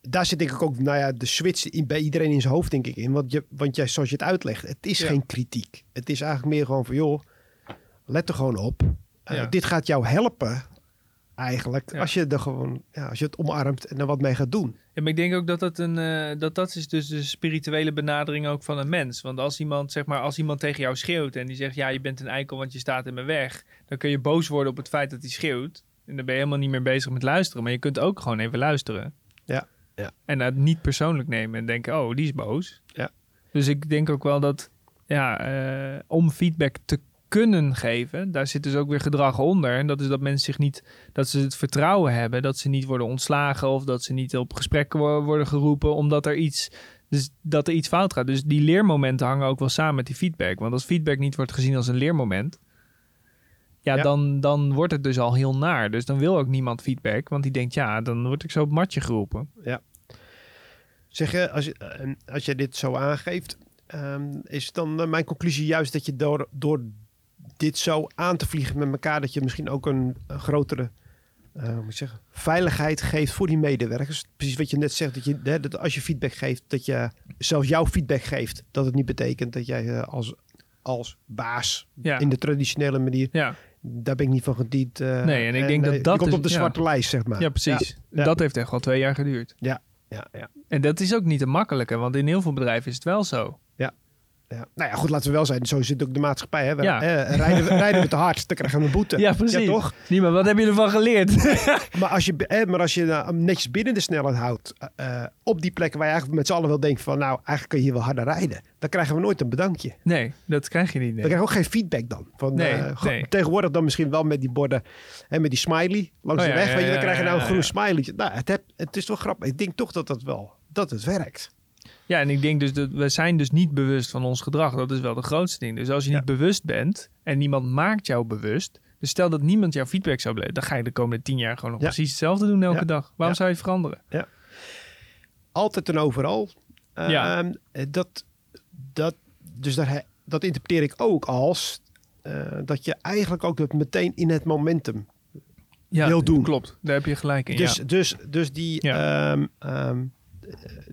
daar zit denk ik ook, nou ja, de switch in, bij iedereen in zijn hoofd denk ik in. Want, je, want jij, zoals je het uitlegt, het is Ja. geen kritiek. Het is eigenlijk meer gewoon van, joh, let er gewoon op. Eh, Ja. Dit gaat jou helpen, eigenlijk, Ja. als je er gewoon, ja, als je het omarmt en er wat mee gaat doen. Ja, maar ik denk ook dat dat een eh, dat dat is dus de spirituele benadering ook van een mens. Want als iemand zeg maar als iemand tegen jou schreeuwt en die zegt ja je bent een eikel want je staat in mijn weg, dan kun je boos worden op het feit dat hij schreeuwt en dan ben je helemaal niet meer bezig met luisteren. Maar je kunt ook gewoon even luisteren. Ja, ja. En dat niet persoonlijk nemen en denken oh die is boos. Ja. Dus ik denk ook wel dat ja eh, om feedback te kunnen geven, daar zit dus ook weer gedrag onder. En dat is dat mensen zich niet, dat ze het vertrouwen hebben, dat ze niet worden ontslagen of dat ze niet op gesprek wo- worden geroepen omdat er iets, dus dat er iets fout gaat. Dus die leermomenten hangen ook wel samen met die feedback. Want als feedback niet wordt gezien als een leermoment, ja, Ja. Dan, dan wordt het dus al heel naar. Dus dan wil ook niemand feedback, want die denkt ja, dan word ik zo op het matje geroepen. Zeg je, als, je, eh, als je dit zo aangeeft, ehm, is dan eh, mijn conclusie juist dat je door, door dit zo aan te vliegen met elkaar, dat je misschien ook een, een grotere uh, hoe moet ik zeggen, veiligheid geeft voor die medewerkers. Precies wat je net zegt, dat, je, hè, dat als je feedback geeft, dat je zelfs jouw feedback geeft, dat het niet betekent dat jij uh, als, als baas Ja. in de traditionele manier, Ja, daar ben ik niet van gediend. eh, Nee, en ik denk dat dat komt is- op de ja. zwarte lijst, zeg maar. ja precies. Dat heeft echt wel twee jaar geduurd. Ja, ja, ja. En dat is ook niet te makkelijke, want in heel veel bedrijven is het wel zo. Ja. Nou ja, goed, laten we wel zijn. Zo zit ook de maatschappij. Hè? We- Ja. eh, rijden, we, rijden we te hard, dan krijgen we een boete. <laughs> Ja, precies. Ja, toch? Nee, maar wat heb je ervan geleerd? <laughs> Maar als je, eh, maar als je nou netjes binnen de snelheid houdt, eh, op die plekken waar je eigenlijk met z'n allen wel denkt van, nou, eigenlijk kun je hier wel harder rijden. Dan krijgen we nooit een bedankje. nee, dat krijg je niet. Dan krijg je ook geen feedback dan. Van, Nee, eh, go- nee. Tegenwoordig dan misschien wel met die borden en met die smiley langs Oh, de ja, weg. ja, weet je, dan ja, krijg je nou ja, een groen ja. smiley. Nou, het, heb, het is wel grappig. Ik denk toch dat dat wel, dat het werkt. Ja, en ik denk dus dat we zijn dus niet bewust van ons gedrag. Dat is wel de grootste ding. Dus als je Ja. niet bewust bent en niemand maakt jou bewust. Dus stel dat niemand jouw feedback zou blijven, dan ga je de komende tien jaar gewoon nog Ja. precies hetzelfde doen elke Ja. dag. Waarom Ja. zou je het veranderen? Altijd en overal. Ja. eh, dat, dat, dus daar, dat interpreteer ik ook als eh, dat je eigenlijk ook dat meteen in het momentum Ja, Wil doen. Klopt, daar heb je gelijk in. Dus, ja. dus, dus die. Ja. ehm, ehm, eh,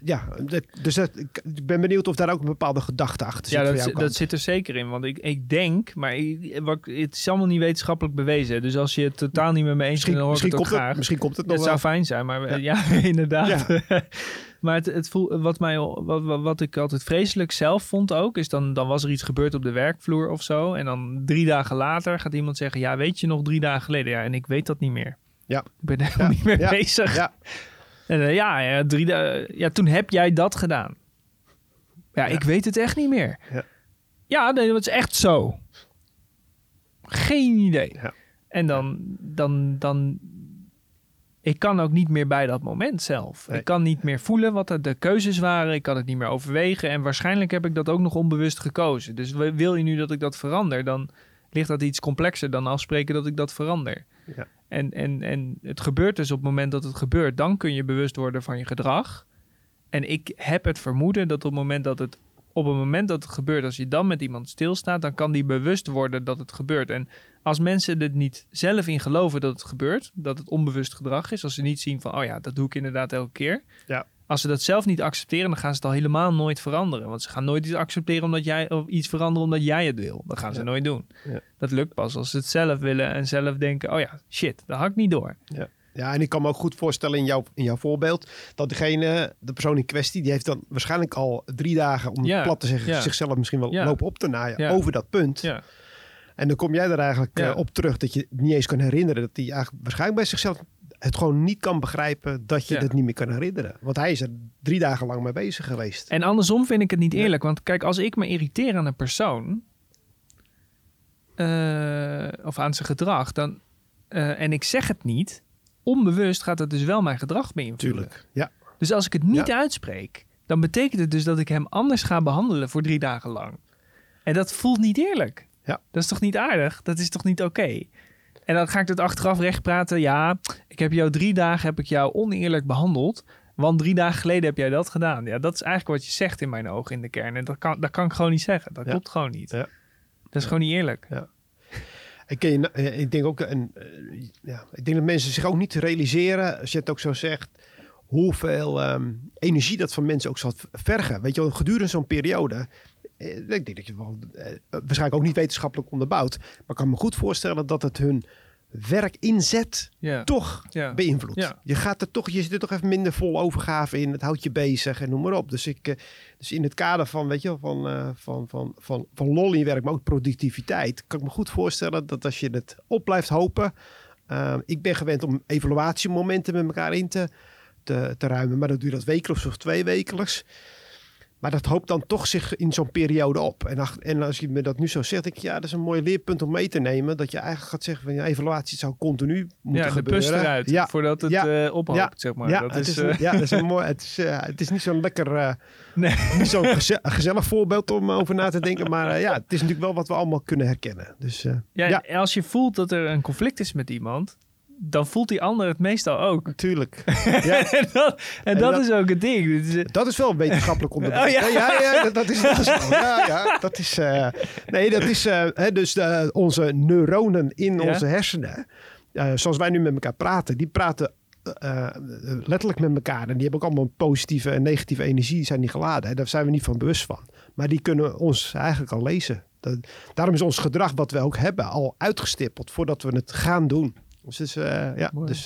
ja, dat- dus dat, ik ik ben benieuwd of daar ook een bepaalde gedachte achter Ja, zit. dat, jouw dat kant. zit er zeker in. Want ik, ik denk, maar ik- wat, ik- het is allemaal niet wetenschappelijk bewezen. Dus als je het totaal niet met me eens bent, dan hoor ik misschien, het ook komt graag. het, misschien komt het nog Het wel. zou fijn zijn, maar ja, <laughs> inderdaad. <laughs> maar het, het voel, wat, mij, wat, wat, ik altijd vreselijk zelf vond ook, is dan, dan was er iets gebeurd op de werkvloer of zo. En dan drie dagen later gaat iemand zeggen, ja, weet je nog drie dagen geleden? Ja, en ik weet dat niet meer. Ja. Ik ben er helemaal Ja, <laughs> niet meer ja, bezig. Ja, En, eh, ja, ja, drie ja, toen heb jij dat gedaan. Ja, ik weet het echt niet meer. Ja. Ja, nee, dat is echt zo. Geen idee. Ja. En dan, dan, dan... Ik kan ook niet meer bij dat moment zelf. Nee. Ik kan niet meer voelen wat de keuzes waren. Ik kan het niet meer overwegen. En waarschijnlijk heb ik dat ook nog onbewust gekozen. Dus wil wil je nu dat ik dat verander, dan ligt dat iets complexer dan afspreken dat ik dat verander. Ja. En, en, en het gebeurt dus op het moment dat het gebeurt, dan kun je bewust worden van je gedrag. En ik heb het vermoeden dat op het moment dat het op het moment dat het gebeurt, als je dan met iemand stilstaat, dan kan die bewust worden dat het gebeurt. En als mensen er niet zelf in geloven dat het gebeurt, dat het onbewust gedrag is, als ze niet zien van, oh ja, dat doe ik inderdaad elke keer. Ja. Als ze dat zelf niet accepteren, dan gaan ze het al helemaal nooit veranderen. Want ze gaan nooit iets accepteren omdat jij, of iets veranderen omdat jij het wil. Dat gaan ze Ja. nooit doen. Ja. Dat lukt pas als ze het zelf willen en zelf denken, oh ja, shit, dat had ik niet door. ja, en ik kan me ook goed voorstellen in jouw, in jouw voorbeeld dat degene, de persoon in kwestie, die heeft dan waarschijnlijk al drie dagen, om het Ja, plat te zeggen, ja. zichzelf misschien wel Ja. lopen op te naaien Ja. over dat punt. Ja. En dan kom jij er eigenlijk Ja. eh, op terug dat je niet eens kan herinneren. Dat hij eigenlijk waarschijnlijk bij zichzelf het gewoon niet kan begrijpen dat je Ja. het niet meer kan herinneren. Want hij is er drie dagen lang mee bezig geweest. En andersom vind ik het niet Ja. eerlijk. Want kijk, als ik me irriteer aan een persoon... eh, of aan zijn gedrag... Dan, eh, en ik zeg het niet... onbewust gaat het dus wel mijn gedrag beïnvloeden. Tuurlijk. Ja. Dus als ik het niet uitspreek... dan betekent het dus dat ik hem anders ga behandelen... voor drie dagen lang. En dat voelt niet eerlijk. Ja. Dat is toch niet aardig? Dat is toch niet oké? En dan ga ik het achteraf recht praten. Ja, ik heb jou drie dagen heb ik jou oneerlijk behandeld. Want drie dagen geleden heb jij dat gedaan. Ja, dat is eigenlijk wat je zegt in mijn ogen in de kern. En dat kan, dat kan ik gewoon niet zeggen. Dat Ja. klopt gewoon niet. Ja. Dat is gewoon niet eerlijk. Ik, ken je, eh, ik denk ook, en, eh, ja, ik denk dat mensen zich ook niet realiseren, als je het ook zo zegt, hoeveel ehm, energie dat van mensen ook zal vergen. Weet je wel, gedurende zo'n periode. Eh, Ik denk dat je wel, eh, waarschijnlijk ook niet wetenschappelijk onderbouwd, maar ik kan me goed voorstellen dat het hun werk inzet Ja. toch beïnvloedt. Je gaat er toch, je zit er toch even minder vol overgave in. Het houdt je bezig en noem maar op. Dus ik, eh, dus in het kader van, weet je, wel, van, eh, van, van, van, van lol in je werk, maar ook productiviteit, kan ik me goed voorstellen dat als je het op blijft hopen. eh, ik ben gewend om evaluatiemomenten met elkaar in te, te, te ruimen, maar dat je dat wekelijks of twee wekelijks. Maar dat hoopt dan toch zich in zo'n periode op. En, ach- en als je me dat nu zo zegt, denk ik, ja, dat is een mooi leerpunt om mee te nemen. Dat je eigenlijk gaat zeggen van, ja, evaluatie zou continu moeten Ja, de gebeuren. pus eruit. Ja, Voordat het Ja. eh, ophoopt, Ja. zeg maar. ja, dat het is, eh, ja, dat is een <laughs> mooi. Het is, eh, het is niet zo'n lekker, eh, Nee. niet zo'n geze- gezellig voorbeeld om over na te denken. Maar eh, ja, het is natuurlijk wel wat we allemaal kunnen herkennen. Dus eh, Ja, als je voelt dat er een conflict is met iemand, dan voelt die ander het meestal ook. Natuurlijk. <laughs> Ja. en dat, en dat, dat- is ook het ding. Het Dat is wel wetenschappelijk onderbouwd. Oh, ja. ja, ja, dat, dat is dat is wel. <laughs> Ja, ja, dat is. eh, nee, dat is. eh, hè, dus de, onze neuronen in onze hersenen. eh, zoals wij nu met elkaar praten, die praten. eh, letterlijk met elkaar. En die hebben ook allemaal een positieve en negatieve energie zijn die geladen. Hè. Daar zijn we niet van bewust van. Maar die kunnen ons eigenlijk al lezen. Dat, daarom is ons gedrag wat we ook hebben al uitgestippeld voordat we het gaan doen. Dus, eh, ja, Mooi. dus,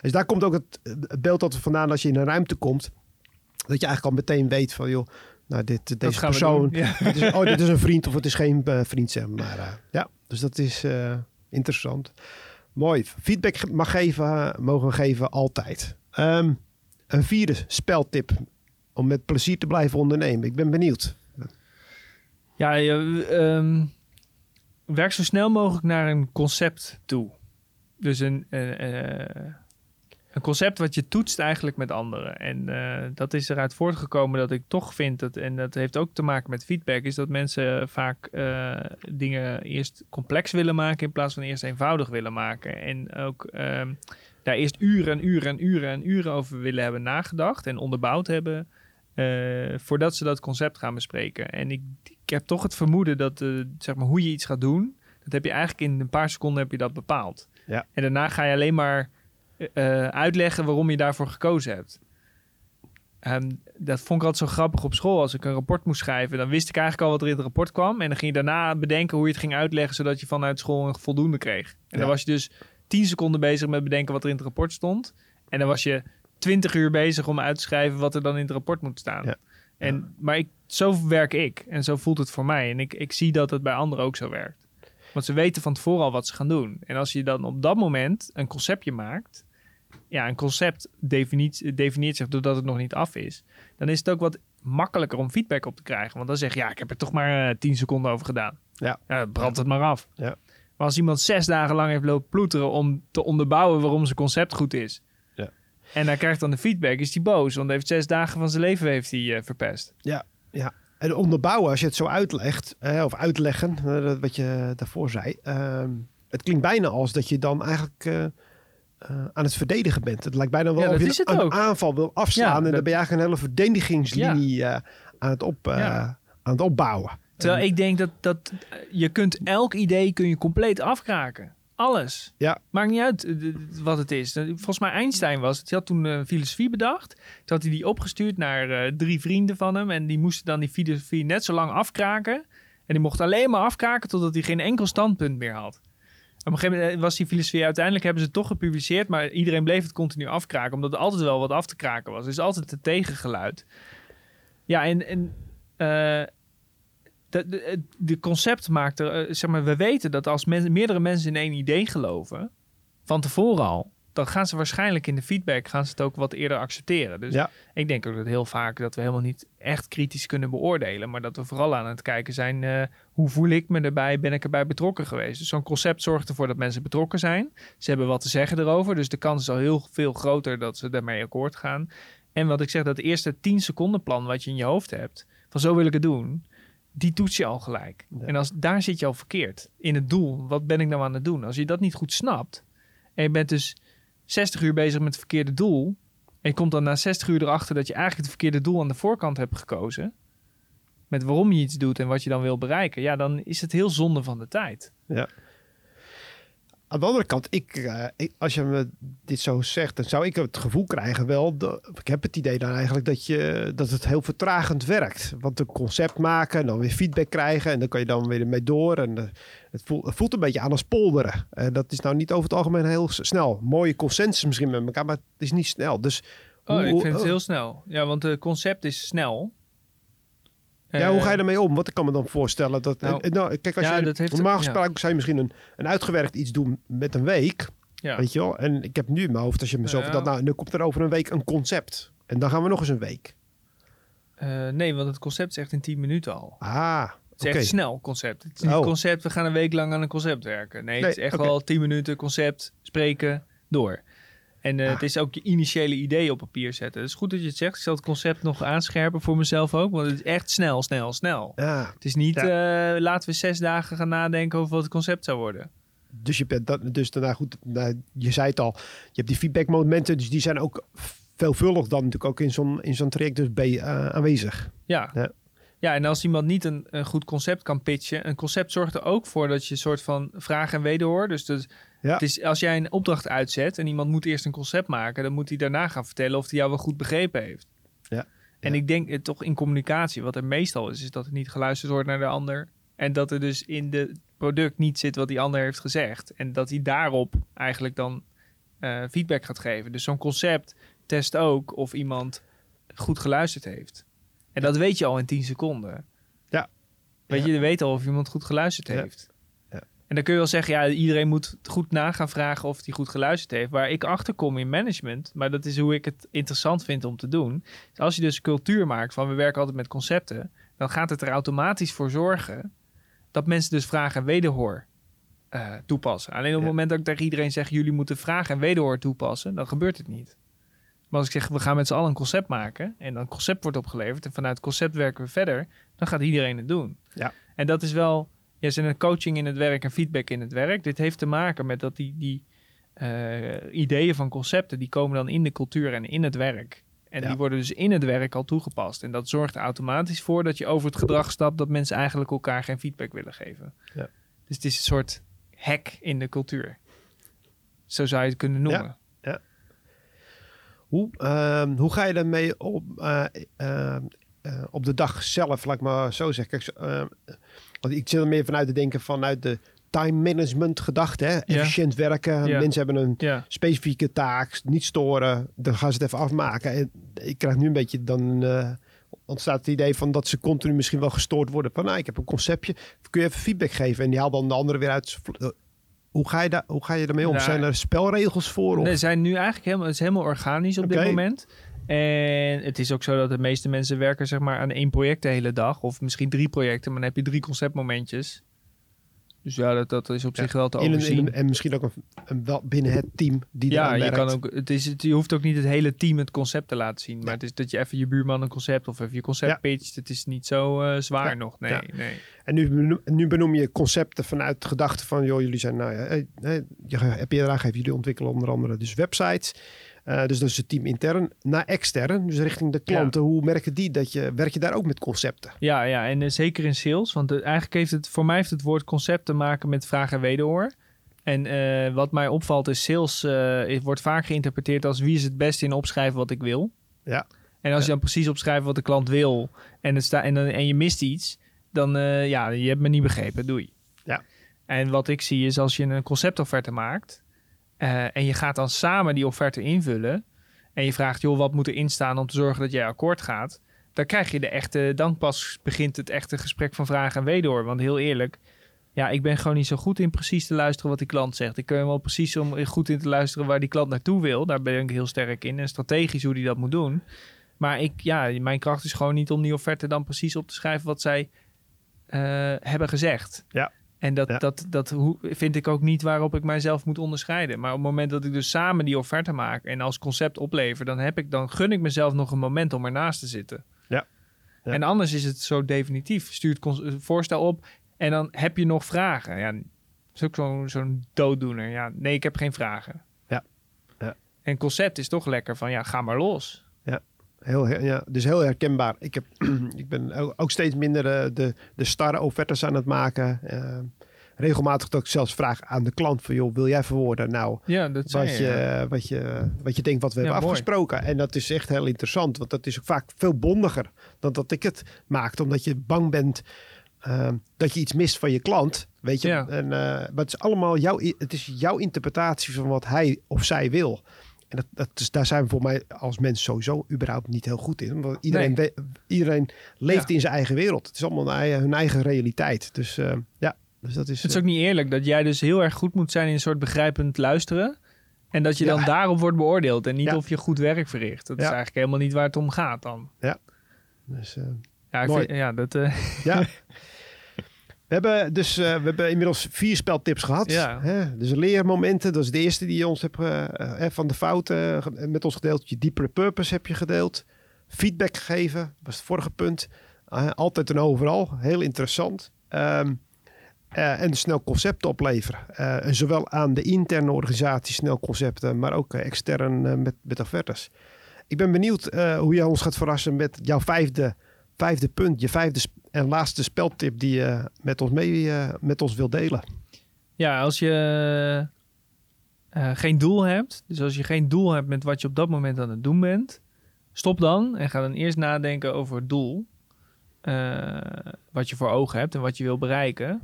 dus daar komt ook het, het beeld dat vandaan als je in een ruimte komt. Dat je eigenlijk al meteen weet van joh, nou dit, dat deze persoon. Ja. <laughs> dit is, oh, dit is een vriend of het is geen eh, vriend. Zeg maar eh, ja, dus dat is interessant. Mooi. Feedback mag geven, mogen we geven altijd. Ehm, een vierde speltip om met plezier te blijven ondernemen. Ik ben benieuwd. Ja, je, ehm, werk zo snel mogelijk naar een concept toe. Dus een, eh, eh, een concept wat je toetst eigenlijk met anderen. En eh, dat is eruit voortgekomen dat ik toch vind dat, en dat heeft ook te maken met feedback, is dat mensen vaak eh, dingen eerst complex willen maken in plaats van eerst eenvoudig willen maken. En ook ehm, daar eerst uren en uren en uren en uren over willen hebben nagedacht en onderbouwd hebben. voordat ze dat concept gaan bespreken. En ik, ik heb toch het vermoeden dat zeg maar, hoe je iets gaat doen, dat heb je eigenlijk in een paar seconden heb je dat bepaald. Ja. En daarna ga je alleen maar eh, uitleggen waarom je daarvoor gekozen hebt. Ehm, dat vond ik altijd zo grappig op school. Als ik een rapport moest schrijven, dan wist ik eigenlijk al wat er in het rapport kwam. En dan ging je daarna bedenken hoe je het ging uitleggen, zodat je vanuit school een voldoende kreeg. En Ja. dan was je dus tien seconden bezig met bedenken wat er in het rapport stond. En dan was je twintig uur bezig om uit te schrijven wat er dan in het rapport moet staan. Ja. En, maar ik, zo werk ik en zo voelt het voor mij. En ik, ik zie dat het bij anderen ook zo werkt. Want ze weten van tevoren al wat ze gaan doen. En als je dan op dat moment een conceptje maakt. Ja, een concept definieert, definieert zich doordat het nog niet af is. Dan is het ook wat makkelijker om feedback op te krijgen. Want dan zeg je, ja, ik heb er toch maar eh, 10 seconden over gedaan. Ja. brand het maar af. Ja. Maar als iemand zes dagen lang heeft lopen ploeteren om te onderbouwen waarom zijn concept goed is. Ja. En hij krijgt dan de feedback, is hij boos. Want hij heeft zes dagen van zijn leven heeft hij, eh, verpest. En onderbouwen, als je het zo uitlegt, eh, of uitleggen, eh, wat je daarvoor zei. ehm, het klinkt bijna als dat je dan eigenlijk eh, aan het verdedigen bent. Het lijkt bijna wel Ja, of je een aanval wil afslaan. Ja, en dat- dan ben je eigenlijk een hele verdedigingslinie aan, het op, aan het opbouwen. Terwijl ik denk dat, dat je kunt elk idee kun je compleet afkraken. Alles. Ja. Maakt niet uit eh, wat het is. Volgens mij Einstein was het. Hij had toen eh, filosofie bedacht. Toen had hij die opgestuurd naar eh, drie vrienden van hem. En die moesten dan die filosofie net zo lang afkraken. En die mocht alleen maar afkraken totdat hij geen enkel standpunt meer had. Op een gegeven moment was die filosofie uiteindelijk hebben ze het toch gepubliceerd. Maar iedereen bleef het continu afkraken. Omdat er altijd wel wat af te kraken was. Dus altijd het tegengeluid. Ja, en, en de, de, de concept maakt er, eh, zeg maar, we weten dat als men, meerdere mensen in één idee geloven, van tevoren al, dan gaan ze waarschijnlijk in de feedback gaan ze het ook wat eerder accepteren. Dus Ja. ik denk ook dat heel vaak dat we helemaal niet echt kritisch kunnen beoordelen, maar dat we vooral aan het kijken zijn, eh, hoe voel ik me erbij, ben ik erbij betrokken geweest? Dus zo'n concept zorgt ervoor dat mensen betrokken zijn. Ze hebben wat te zeggen erover, dus de kans is al heel veel groter dat ze daarmee akkoord gaan. En wat ik zeg, dat eerste 10 seconden plan wat je in je hoofd hebt, van zo wil ik het doen, die toets je al gelijk. Ja. En als, daar zit je al verkeerd. In het doel, wat ben ik nou aan het doen? Als je dat niet goed snapt, en je bent dus 60 uur bezig met het verkeerde doel, en je komt dan na 60 uur erachter dat je eigenlijk het verkeerde doel aan de voorkant hebt gekozen, met waarom je iets doet en wat je dan wil bereiken, ja, dan is het heel zonde van de tijd. Aan de andere kant, ik, eh, ik- als je me dit zo zegt, dan zou ik het gevoel krijgen wel. ik heb het idee dan eigenlijk dat, je, dat het heel vertragend werkt. Want een concept maken en dan weer feedback krijgen en dan kan je dan weer ermee door. En eh, het, voelt, het voelt een beetje aan als polderen. En dat is nou niet over het algemeen heel snel. Mooie consensus misschien met elkaar, maar het is niet snel. Dus Oh, hoe- ik vind het heel snel. Ja, want het concept is snel. Ja, hoe Eh, ga je ermee om? Want ik kan me dan voorstellen dat... Nou, eh, nou, kijk, als ja, je, dat heeft- normaal ja. gesproken zou je misschien een, een uitgewerkt iets doen met een week. Ja. Weet je wel? En ik heb nu in mijn hoofd, als je me zo vertelt, nou, nu komt er over een week een concept. En dan gaan we nog eens een week. Eh, nee, want het concept is echt in 10 minuten al. Ah, Het is echt snel concept. Het is niet Oh. concept, we gaan een week lang aan een concept werken. Nee, Nee, het is echt oké. wel 10 minuten concept, spreken, door. En eh, het is ook je initiële idee op papier zetten. Het is goed dat je het zegt. Ik zal het concept nog aanscherpen voor mezelf ook. Want het is echt snel, snel, snel. Ja, Het is niet, eh, laten we zes dagen gaan nadenken over wat het concept zou worden. dus je bent dat, dus daarna goed, nou, je zei het al, je hebt die feedbackmomenten, dus die zijn ook veelvuldig dan natuurlijk ook in zo'n in zo'n traject dus je, eh, aanwezig. Ja. Ja. ja. en als iemand niet een, een goed concept kan pitchen, een concept zorgt er ook voor dat je een soort van vraag en wederhoor. Dus dat, Ja. het is, als jij een opdracht uitzet en iemand moet eerst een concept maken, dan moet hij daarna gaan vertellen of hij jou wel goed begrepen heeft. Ja. En Ja. ik denk eh, toch in communicatie, wat er meestal is, is dat er niet geluisterd wordt naar de ander. En dat er dus in het product niet zit wat die ander heeft gezegd. En dat hij daarop eigenlijk dan eh, feedback gaat geven. Dus zo'n concept test ook of iemand goed geluisterd heeft. En dat weet je al in 10 seconden. Ja. Weet je, je weet al of iemand goed geluisterd heeft. En dan kun je wel zeggen, ja, iedereen moet goed na gaan vragen of hij goed geluisterd heeft. Waar ik achter kom in management, maar dat is hoe ik het interessant vind om te doen. als je dus cultuur maakt van we werken altijd met concepten, dan gaat het er automatisch voor zorgen dat mensen dus vraag en wederhoor eh, toepassen. Alleen op het Ja. moment dat ik tegen iedereen zeg, jullie moeten vraag en wederhoor toepassen, dan gebeurt het niet. Maar als ik zeg, we gaan met z'n allen een concept maken en dan concept wordt opgeleverd en vanuit het concept werken we verder, dan gaat iedereen het doen. Ja. En dat is wel, ja, zijn coaching in het werk en feedback in het werk. Dit heeft te maken met dat die, die eh, ideeën van concepten, die komen dan in de cultuur en in het werk. En Ja. die worden dus in het werk al toegepast. En dat zorgt er automatisch voor dat je over het gedrag stapt dat mensen eigenlijk elkaar geen feedback willen geven. Ja. Dus het is een soort hack in de cultuur. Zo zou je het kunnen noemen. Hoe, ehm, hoe ga je daarmee op, eh, eh, op de dag zelf, laat ik maar zo zeggen? Kijk, ehm, want ik zit er meer vanuit te denken vanuit de time management gedachte. Hè? Efficiënt werken. Mensen hebben een specifieke taak, niet storen. Dan gaan ze het even afmaken. En ik krijg nu een beetje dan... eh, ontstaat het idee van dat ze continu misschien wel gestoord worden. Van nou, ik heb een conceptje. Kun je even feedback geven? En die haalt dan de andere weer uit. Hoe ga je, daar, hoe ga je daarmee om? Nou, zijn er spelregels voor? Of? Nee, zijn nu eigenlijk helemaal, het is helemaal organisch op dit moment. En het is ook zo dat de meeste mensen werken zeg maar aan één project de hele dag. Of misschien drie projecten, maar dan heb je drie conceptmomentjes. Dus ja, dat, dat is op Ja, zich wel te overzien. in en misschien ook een, een wel binnen het team die ja, je, werkt. kan ook, het is, het, je hoeft ook niet het hele team het concept te laten zien. Maar het is dat je even je buurman een concept of even je concept Ja. pitcht. Het is niet zo eh, zwaar nog. Nee, nee. En nu, benoem- nu benoem je concepten vanuit de gedachte van... joh, jullie zijn, nou ja, eh, eh, je heb je eraan gegeven, jullie ontwikkelen onder andere dus websites. Eh, dus dat is het team intern. Naar extern, dus richting de klanten. Hoe merken die dat je... Werk je daar ook met concepten? Ja, ja, en eh, zeker in sales. Want eh, eigenlijk heeft het voor mij heeft het woord concept te maken met vraag en wederhoor. En wat mij opvalt is sales wordt vaak geïnterpreteerd als wie is het beste in opschrijven wat ik wil. Ja. En als Ja. je dan precies opschrijft wat de klant wil en, het sta, en, dan, en je mist iets, dan ja, je hebt me niet begrepen, doei. Ja. En wat ik zie is als je een conceptofferte maakt eh, en je gaat dan samen die offerte invullen en je vraagt, joh, wat moet erin staan om te zorgen dat jij akkoord gaat, dan krijg je de echte, dan pas begint het echte gesprek van vraag en wederhoor. Want heel eerlijk, ja, ik ben gewoon niet zo goed in precies te luisteren wat die klant zegt. Ik kan wel precies om goed in te luisteren waar die klant naartoe wil. Daar ben ik heel sterk in en strategisch hoe die dat moet doen. Maar ik, ja, mijn kracht is gewoon niet om die offerte dan precies op te schrijven wat zij eh, hebben gezegd. Ja. En dat, Ja. dat, dat hoe- vind ik ook niet waarop ik mijzelf moet onderscheiden. Maar op het moment dat ik dus samen die offerte maak en als concept oplever, dan, heb ik, dan gun ik mezelf nog een moment om ernaast te zitten. Ja. Ja. En anders is het zo definitief. Stuur het cons- voorstel op en dan heb je nog vragen. Ja, dat is ook zo'n zo'n dooddoener. Ja, nee, ik heb geen vragen. Ja. Ja. En concept is toch lekker van, ja, ga maar los. Heel, ja, dus heel herkenbaar. Ik, heb, <clears throat> ik ben ook, steeds minder eh, de, de starre offertes aan het maken. Eh, regelmatig dat ik zelfs vraag aan de klant van... joh, wil jij verwoorden nou Ja, dat zei wat je. ja. wat, je, wat je denkt wat we Ja, hebben mooi. afgesproken. En dat is echt heel interessant. Want dat is ook vaak veel bondiger dan dat ik het maakte. Omdat je bang bent eh, dat je iets mist van je klant. Weet je? En, eh, maar het is allemaal jouw, het is jouw interpretatie van wat hij of zij wil. En dat, dat is, daar zijn we voor mij als mens sowieso überhaupt niet heel goed in. Want iedereen, we- iedereen leeft Ja. in zijn eigen wereld. Het is allemaal hun eigen, hun eigen realiteit. Dus eh, ja, dus dat is... Het is ook niet eerlijk dat jij dus heel erg goed moet zijn in een soort begrijpend luisteren. En dat je Ja. dan daarop wordt beoordeeld en niet Ja. of je goed werk verricht. Dat is Ja. eigenlijk helemaal niet waar het om gaat dan. dus, eh, Ja, ik Mooi. vind- ja dat, eh, Ja. <laughs> We hebben dus eh, we hebben inmiddels vier speltips gehad. Ja. Hè? Dus leermomenten, dat is de eerste die je ons hebt eh, van de fouten met ons gedeeld. Je deeper purpose heb je gedeeld. Feedback gegeven, was het vorige punt. Altijd en overal, heel interessant. Eh, en snel concepten opleveren. En zowel aan de interne organisatie snel concepten, maar ook extern met, met offertes. Ik ben benieuwd hoe jij ons gaat verrassen met jouw vijfde, vijfde punt, je vijfde en laatste speltip die je met ons mee eh, met ons wil delen. Ja, als je eh, geen doel hebt, dus als je geen doel hebt met wat je op dat moment aan het doen bent, stop dan en ga dan eerst nadenken over het doel. eh, wat je voor ogen hebt en wat je wil bereiken.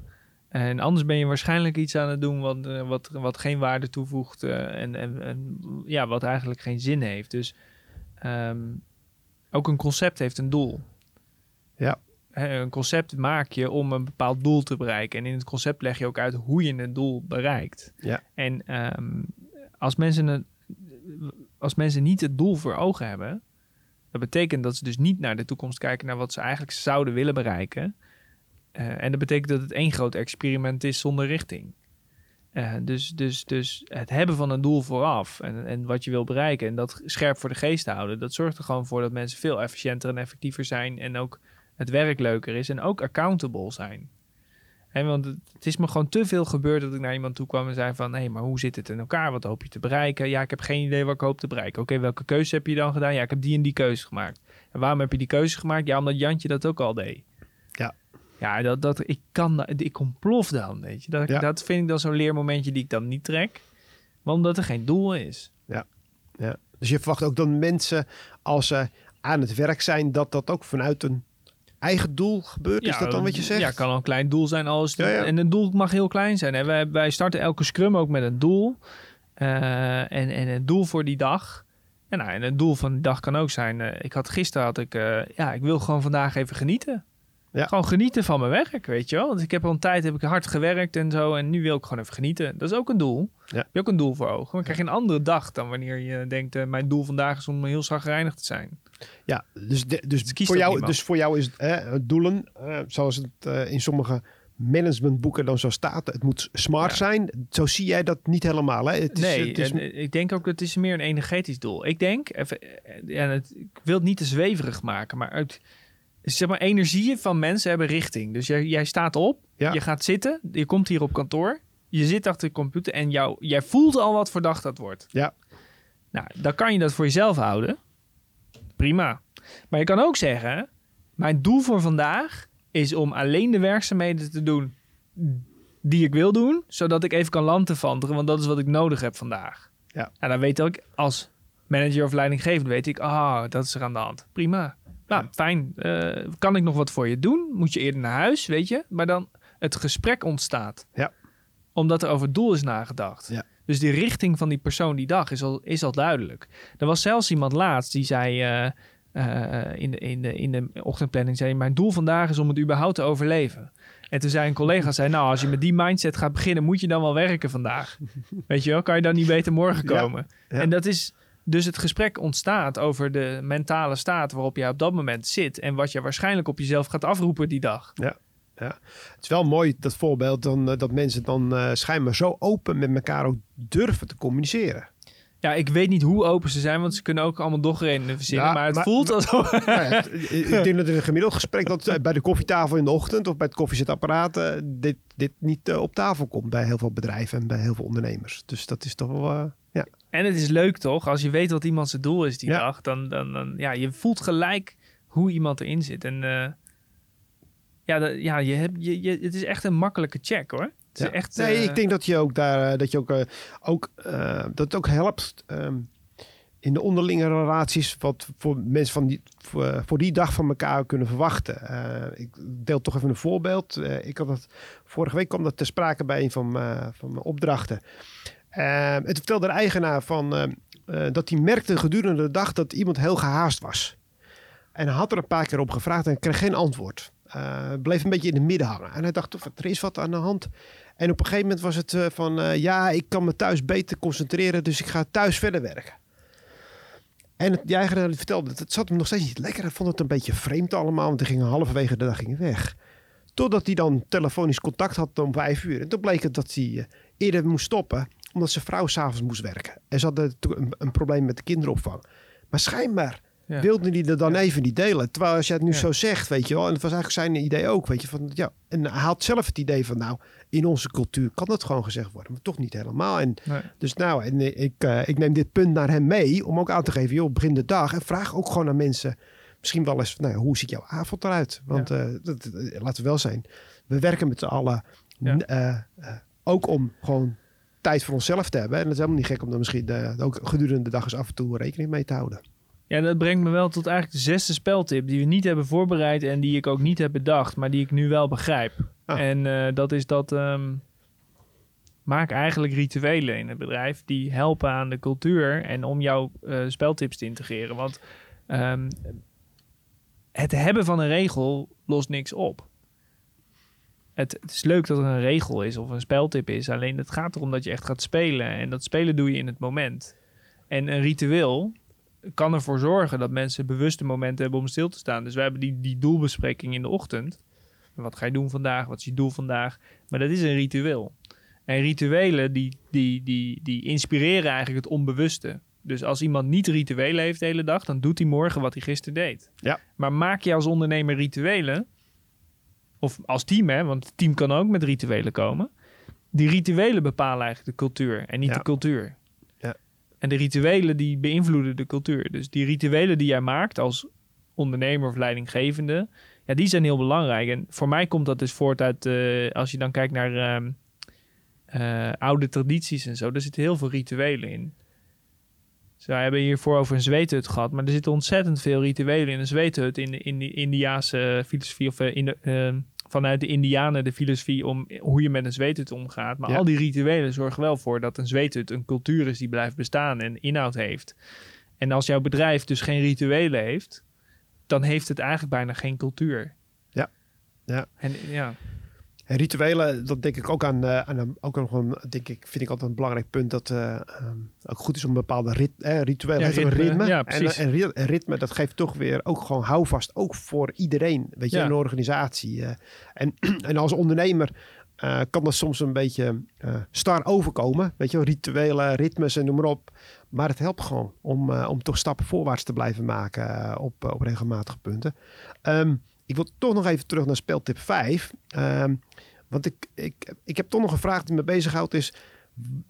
En anders ben je waarschijnlijk iets aan het doen wat, eh, wat, wat geen waarde toevoegt eh, en, en, en ja, wat eigenlijk geen zin heeft. Dus ehm, ook een concept heeft een doel. Ja. Hè, Een concept maak je om een bepaald doel te bereiken. En in het concept leg je ook uit hoe je het doel bereikt. Ja. En ehm, als, mensen als mensen niet het doel voor ogen hebben, dat betekent dat ze dus niet naar de toekomst kijken naar wat ze eigenlijk zouden willen bereiken. Eh, en dat betekent dat het één groot experiment is zonder richting. Eh, dus, dus, dus het hebben van een doel vooraf en, en wat je wil bereiken en dat scherp voor de geest houden, dat zorgt er gewoon voor dat mensen veel efficiënter en effectiever zijn en ook het werk leuker is en ook accountable zijn. Hè, want het, is me gewoon te veel gebeurd dat ik naar iemand toe kwam en zei van... hé, maar hoe zit het in elkaar? Wat hoop je te bereiken? Ja, ik heb geen idee wat ik hoop te bereiken. Oké, welke keuze heb je dan gedaan? Ja, ik heb die en die keuze gemaakt. En waarom heb je die keuze gemaakt? Ja, omdat Jantje dat ook al deed. Ja. Ja, dat, dat, ik kan, ik ontplof dan, weet je. Dat, Ja. dat vind ik dan zo'n leermomentje die ik dan niet trek. Maar omdat er geen doel is. Ja. Dus je verwacht ook dat mensen, als ze aan het werk zijn, dat dat ook vanuit een eigen doel gebeurt. is dat dan wat je zegt? Ja, kan een klein doel zijn. Als Ja, ja. En een doel mag heel klein zijn. Hè. Wij, wij starten elke scrum ook met een doel. Eh, en, en een doel voor die dag. En, nou, en het doel van die dag kan ook zijn... eh, ik had gisteren had ik... eh, ja, ik wil gewoon vandaag even genieten. Ja. Gewoon genieten van mijn werk, weet je wel. Want ik heb al een tijd heb ik hard gewerkt en zo. En nu wil ik gewoon even genieten. Dat is ook een doel. Ja. Heb je ook een doel voor ogen. Dan krijg je een andere dag dan wanneer je denkt... eh, mijn doel vandaag is om heel zagrijnig te zijn. Ja, dus, de- dus, voor jou, niemand. dus voor jou is het doelen, eh, zoals het eh, in sommige managementboeken dan zo staat, het moet smart Ja. zijn. Zo zie jij dat niet helemaal. Hè? Het is, nee, het is, ik denk ook dat het is meer een energetisch doel. Ik denk, even, en het, ik wil het niet te zweverig maken, maar uit, zeg maar, energieën van mensen hebben richting. Dus jij, jij staat op, Ja. je gaat zitten, je komt hier op kantoor, je zit achter de computer en jou, jij voelt al wat voor dag dat wordt. Ja. Nou, dan kan je dat voor jezelf houden. Prima. Maar je kan ook zeggen, mijn doel voor vandaag is om alleen de werkzaamheden te doen die ik wil doen, zodat ik even kan landtevanteren, want dat is wat ik nodig heb vandaag. Ja. En dan weet ik als manager of leidinggevende, weet ik, ah, dat is er aan de hand. Prima. Nou, fijn. Eh, kan ik nog wat voor je doen? Moet je eerder naar huis, weet je? Maar dan het gesprek ontstaat. Ja. Omdat er over het doel is nagedacht. Ja. Dus de richting van die persoon die dag is al, is al duidelijk. Er was zelfs iemand laatst die zei eh, eh, in, de, in, de, in de ochtendplanning, zei mijn doel vandaag is om het überhaupt te overleven. En toen zei een collega, zei, nou als je met die mindset gaat beginnen, moet je dan wel werken vandaag. <laughs> Weet je wel, kan je dan niet beter morgen Ja. komen? Ja. En dat is, dus het gesprek ontstaat over de mentale staat waarop jij op dat moment zit. En wat je waarschijnlijk op jezelf gaat afroepen die dag. Het is wel mooi dat voorbeeld dan, eh, dat mensen dan eh, schijnbaar zo open met elkaar ook durven te communiceren. Ja, ik weet niet hoe open ze zijn, want ze kunnen ook allemaal dogredenen verzinnen. Ja, maar het maar- voelt alsof... <laughs> Ja, ik denk dat in een gemiddeld gesprek dat eh, bij de koffietafel in de ochtend of bij het koffiezetapparaat dit, dit niet op tafel komt bij heel veel bedrijven en bij heel veel ondernemers. Dus dat is toch wel, ja. En het is leuk toch, als je weet wat iemand zijn doel is die Ja. dag, dan, dan, dan ja, je voelt gelijk hoe iemand erin zit. En eh, ja, dat, ja je hebt, je, je, het is echt een makkelijke check hoor. Het is echt, nee, eh, ik denk dat je ook daar, eh, dat je ook, ook dat het ook helpt ehm, in de onderlinge relaties wat voor mensen van die, voor, voor die dag van elkaar kunnen verwachten. Ik deel toch even een voorbeeld. Ik had dat, vorige week kwam dat ter sprake bij een van, van mijn opdrachten. Uh, het vertelde de eigenaar van, eh, eh, dat hij merkte gedurende de dag dat iemand heel gehaast was. En hij had er een paar keer op gevraagd en kreeg geen antwoord. Eh, bleef een beetje in de midden hangen. En hij dacht, er is wat aan de hand. En op een gegeven moment was het eh, van, ja, ik kan me thuis beter concentreren, dus ik ga thuis verder werken. En het, eigenaar vertelde, het, het zat hem nog steeds niet lekker. Hij vond het een beetje vreemd allemaal, want hij ging halverwege de dag ging weg. Totdat hij dan telefonisch contact had om vijf uur. En toen bleek het dat hij eerder moest stoppen, omdat zijn vrouw s'avonds moest werken. En ze hadden een, een probleem met de kinderopvang. Maar schijnbaar Ja. wilde hij er dan Ja. even niet delen. Terwijl als je het nu Ja. zo zegt, weet je wel. En het was eigenlijk zijn idee ook, weet je. Van, ja, en hij had zelf het idee van, nou, in onze cultuur kan dat gewoon gezegd worden. Maar toch niet helemaal. En Nee. dus nou, en ik, eh, ik neem dit punt naar hem mee. Om ook aan te geven, joh, begin de dag. En vraag ook gewoon aan mensen. Misschien wel eens, nou, hoe ziet jouw avond eruit? Want eh, dat, eh, laten we wel zijn. We werken met z'n allen. Eh, eh, ook om gewoon tijd voor onszelf te hebben. En dat is helemaal niet gek om er misschien eh, ook gedurende de dag eens af en toe rekening mee te houden. Ja, dat brengt me wel tot eigenlijk de zesde speltip die we niet hebben voorbereid en die ik ook niet heb bedacht, maar die ik nu wel begrijp. Ah. En eh, dat is dat ehm, maak eigenlijk rituelen in het bedrijf die helpen aan de cultuur en om jouw eh, speltips te integreren. Want ehm, het hebben van een regel lost niks op. Het, het is leuk dat er een regel is of een speltip is, alleen het gaat erom dat je echt gaat spelen en dat spelen doe je in het moment. En een ritueel kan ervoor zorgen dat mensen bewuste momenten hebben om stil te staan. Dus we hebben die, die doelbespreking in de ochtend. Wat ga je doen vandaag? Wat is je doel vandaag? Maar dat is een ritueel. En rituelen die, die, die, die inspireren eigenlijk het onbewuste. Dus als iemand niet rituelen heeft de hele dag, dan doet hij morgen wat hij gisteren deed. Ja. Maar maak je als ondernemer rituelen, of als team, hè, want het team kan ook met rituelen komen. Die rituelen bepalen eigenlijk de cultuur en niet Ja. de cultuur. Ja. En de rituelen die beïnvloeden de cultuur. Dus die rituelen die jij maakt als ondernemer of leidinggevende, ja, die zijn heel belangrijk. En voor mij komt dat dus voort uit, eh, als je dan kijkt naar ehm, eh, oude tradities en zo, er zitten heel veel rituelen in. Dus wij hebben hiervoor over een zweethut gehad, maar er zitten ontzettend veel rituelen in een zweethut in de, in de Indiaanse filosofie of eh, in de, ehm, vanuit de Indianen de filosofie om hoe je met een zweethut omgaat. Maar Ja. al die rituelen zorgen wel voor dat een zweethut een cultuur is die blijft bestaan en inhoud heeft. En als jouw bedrijf dus geen rituelen heeft, dan heeft het eigenlijk bijna geen cultuur. Ja. Ja. En ja, En rituelen, dat denk ik ook aan, eh, aan een, ook nog een, denk ik, vind ik altijd een belangrijk punt dat eh, ehm, ook goed is om een bepaalde rit, eh, ritueel Ja, ritme. ritme. Ja, en, en, ri- en ritme, dat geeft toch weer ook gewoon houvast, ook voor iedereen, weet je, Ja. in een organisatie. en, <clears throat> en als ondernemer kan dat soms een beetje star overkomen, weet je, wel, rituele ritmes en noem maar op. Maar het helpt gewoon om, om toch stappen voorwaarts te blijven maken op, op regelmatige punten. Ehm, ik wil toch nog even terug naar speeltip 5. Ehm, want ik, ik, ik heb toch nog een vraag die me bezighoudt. Is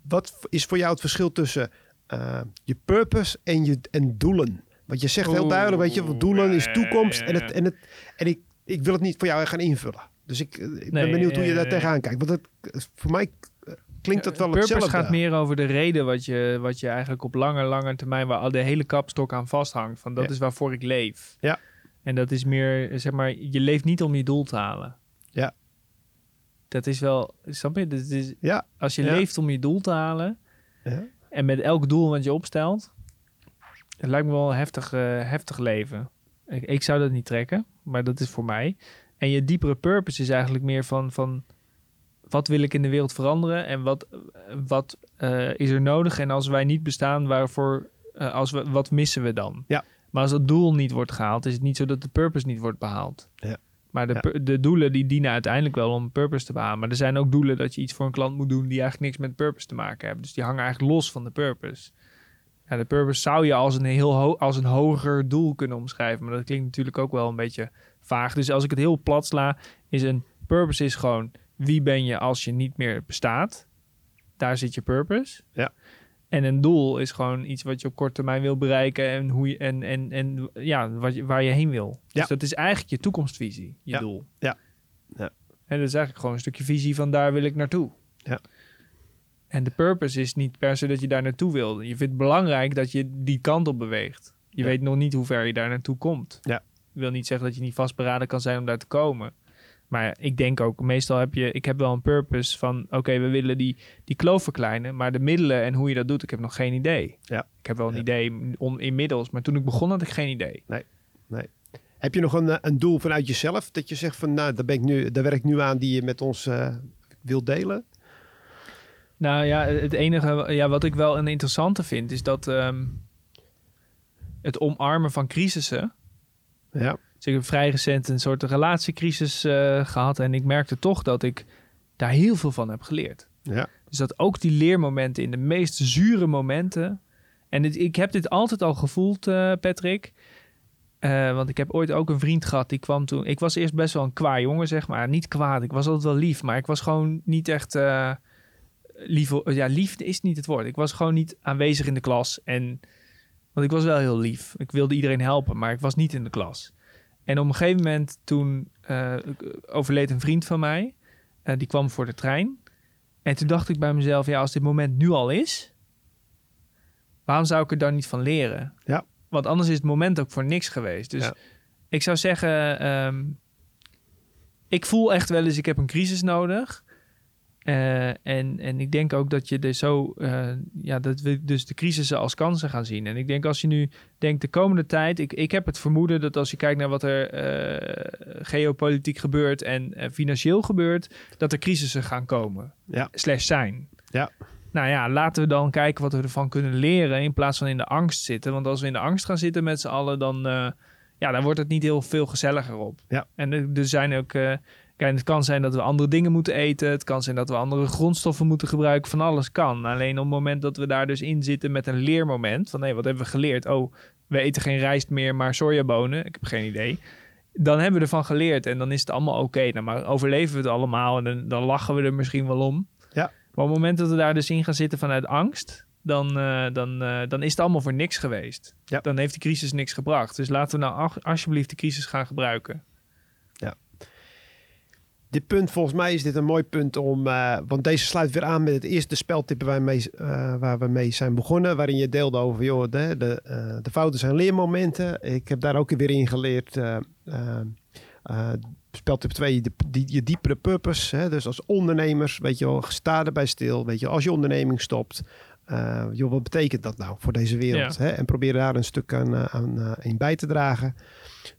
wat is voor jou het verschil tussen eh, je purpose en je en doelen? Want je zegt heel duidelijk, weet je, wat doelen is toekomst. En, het, en, het, en ik, ik wil het niet voor jou gaan invullen. Dus ik, eh, ik ben Nee, benieuwd hoe je ja, daar tegenaan kijkt. Want het, voor mij eh, klinkt dat wel Purpose hetzelfde. gaat meer over de reden wat je, wat je eigenlijk op lange, lange termijn, waar al de hele kapstok aan vasthangt. Van dat Ja. is waarvoor ik leef. Ja. En dat is meer, zeg maar, je leeft niet om je doel te halen. Ja. Dat is wel, snap je? Dat is, Ja, als je Ja. leeft om je doel te halen ja, en met elk doel wat je opstelt, het lijkt me wel een heftig, eh, heftig leven. Ik, ik zou dat niet trekken, maar dat is voor mij. En je diepere purpose is eigenlijk meer van, van wat wil ik in de wereld veranderen en wat, wat eh, is er nodig? En als wij niet bestaan, waarvoor, eh, als we, wat missen we dan? Ja. Maar als dat doel niet wordt gehaald, is het niet zo dat de purpose niet wordt behaald. Ja. Maar de, Ja. de doelen die dienen uiteindelijk wel om purpose te behalen. Maar er zijn ook doelen dat je iets voor een klant moet doen die eigenlijk niks met purpose te maken hebben. Dus die hangen eigenlijk los van de purpose. Ja, de purpose zou je als een heel als een hoger doel kunnen omschrijven. Maar dat klinkt natuurlijk ook wel een beetje vaag. Dus als ik het heel plat sla, is een purpose is gewoon wie ben je als je niet meer bestaat. Daar zit je purpose. Ja. En een doel is gewoon iets wat je op korte termijn wil bereiken en hoe je en, en, en ja, wat je, waar je heen wil. Ja. Dus dat is eigenlijk je toekomstvisie, je Ja. doel. Ja. Ja. En dat is eigenlijk gewoon een stukje visie van daar wil ik naartoe. Ja. En de purpose is niet per se dat je daar naartoe wil. Je vindt het belangrijk dat je die kant op beweegt. Je Ja. weet nog niet hoe ver je daar naartoe komt. Ja. wil niet zeggen dat je niet vastberaden kan zijn om daar te komen. Maar ik denk ook, meestal heb je, ik heb wel een purpose van, oké, we willen die, die kloof verkleinen, maar de middelen en hoe je dat doet, ik heb nog geen idee. Ja. Ik heb wel een Ja. idee on, inmiddels, maar toen ik begon had ik geen idee. Heb je nog een, eh, een doel vanuit jezelf? Dat je zegt van, nou, daar, ben ik nu, daar werk ik nu aan die je met ons eh wil delen? Nou ja, het enige ja, wat ik wel een interessante vind, is dat ehm, het omarmen van crisissen. Ja, Dus ik heb vrij recent een soort relatiecrisis eh, gehad en ik merkte toch dat ik daar heel veel van heb geleerd. ja, Dus dat ook die leermomenten in de meest zure momenten. En ik heb dit altijd al gevoeld, eh, Patrick. Eh, want ik heb ooit ook een vriend gehad die kwam toen. Ik was eerst best wel een kwaad jongen, zeg maar. Niet kwaad, ik was altijd wel lief, maar ik was gewoon niet echt. Lief, ja, liefde is niet het woord. Ik was gewoon niet aanwezig in de klas. En, want ik was wel heel lief. Ik wilde iedereen helpen, maar ik was niet in de klas. En op een gegeven moment toen uh, overleed een vriend van mij. die kwam voor de trein. En toen dacht ik bij mezelf, ja, als dit moment nu al is, waarom zou ik er dan niet van leren? Ja. Want anders is het moment ook voor niks geweest. Dus ik zou zeggen, um, ik voel echt wel eens, ik heb een crisis nodig. Uh, en, en ik denk ook dat je er zo, uh, ja, dat we dus de crisissen als kansen gaan zien. En ik denk als je nu denkt de komende tijd, ik, ik heb het vermoeden dat als je kijkt naar wat er uh, geopolitiek gebeurt en financieel gebeurt, dat er crisissen gaan komen. Ja. Slash zijn. Ja. Nou ja, laten we dan kijken wat we ervan kunnen leren in plaats van in de angst zitten. Want als we in de angst gaan zitten met z'n allen, dan, ja, dan wordt het niet heel veel gezelliger op. Ja. En er, er zijn ook Kijk, het kan zijn dat we andere dingen moeten eten. Het kan zijn dat we andere grondstoffen moeten gebruiken. Van alles kan. Alleen op het moment dat we daar dus in zitten met een leermoment. Van hé, wat hebben we geleerd? Oh, we eten geen rijst meer, maar sojabonen. Ik heb geen idee. Dan hebben we ervan geleerd en dan is het allemaal oké. Nou, maar overleven we het allemaal en dan, dan, lachen we er misschien wel om. Ja. Maar op het moment dat we daar dus in gaan zitten vanuit angst, dan, uh, dan, uh, dan is het allemaal voor niks geweest. Ja. Dan heeft die crisis niks gebracht. Dus laten we nou alsjeblieft de crisis gaan gebruiken dit punt, volgens mij is dit een mooi punt om. Uh, want deze sluit weer aan met het eerste speltip waar, uh, waar we mee zijn begonnen. Waarin je deelde over, joh, de, de, uh, de fouten zijn leermomenten. Ik heb daar ook weer in geleerd. speltip 2, de, die, je diepere purpose. Hè? Dus als ondernemers, weet je wel, sta erbij stil. Weet je, als je onderneming stopt. Joh, wat betekent dat nou voor deze wereld? Ja. Hè? En probeer daar een stuk aan, aan in bij te dragen.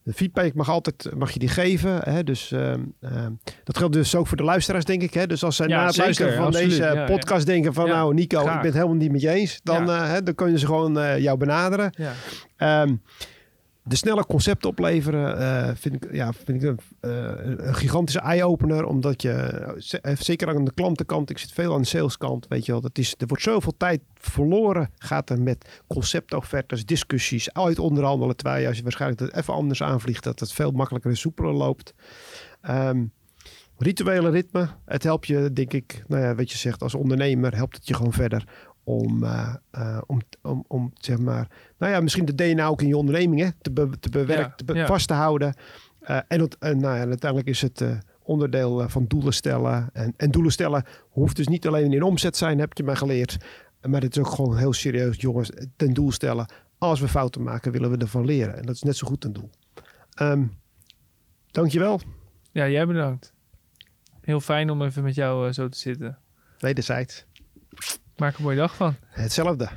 De feedback mag altijd mag je die geven. Hè? Dus uh, uh, dat geldt dus ook voor de luisteraars, denk ik. Hè? Dus als zij ja, na het zeker, luisteren van absoluut, deze ja, podcast denken van... nou Nico, graag. ik ben het helemaal niet met je eens. Dan, uh, hè, dan kunnen ze gewoon jou benaderen. Um, de snelle concepten opleveren uh, vind ik, ja, vind ik een, een gigantische eye-opener. Omdat je, zeker aan de klantenkant, ik zit veel aan de saleskant, weet je wel. Dat is, er wordt zoveel tijd verloren, gaat er met conceptoffertes, discussies, uit onderhandelen. Terwijl als je waarschijnlijk dat even anders aanvliegt, dat het veel makkelijker en soepeler loopt. Um, rituele ritme, het helpt je, denk ik, nou ja, wat je zegt, als ondernemer helpt het je gewoon verder om, uh, uh, om, om, om zeg maar, nou ja, misschien de DNA ook in je onderneming hè, te, be, te bewerken, ja, te be, ja. vast te houden. Uh, en, en nou ja, uiteindelijk is het onderdeel van doelen stellen. En, en doelen stellen hoeft dus niet alleen in omzet zijn, heb je mij geleerd. Maar het is ook gewoon heel serieus, jongens, ten doel stellen. Als we fouten maken, willen we ervan leren. En dat is net zo goed een doel. Um, dankjewel. Ja, jij bedankt. Heel fijn om even met jou zo te zitten. Wederzijds. Maak een mooie dag van. Hetzelfde.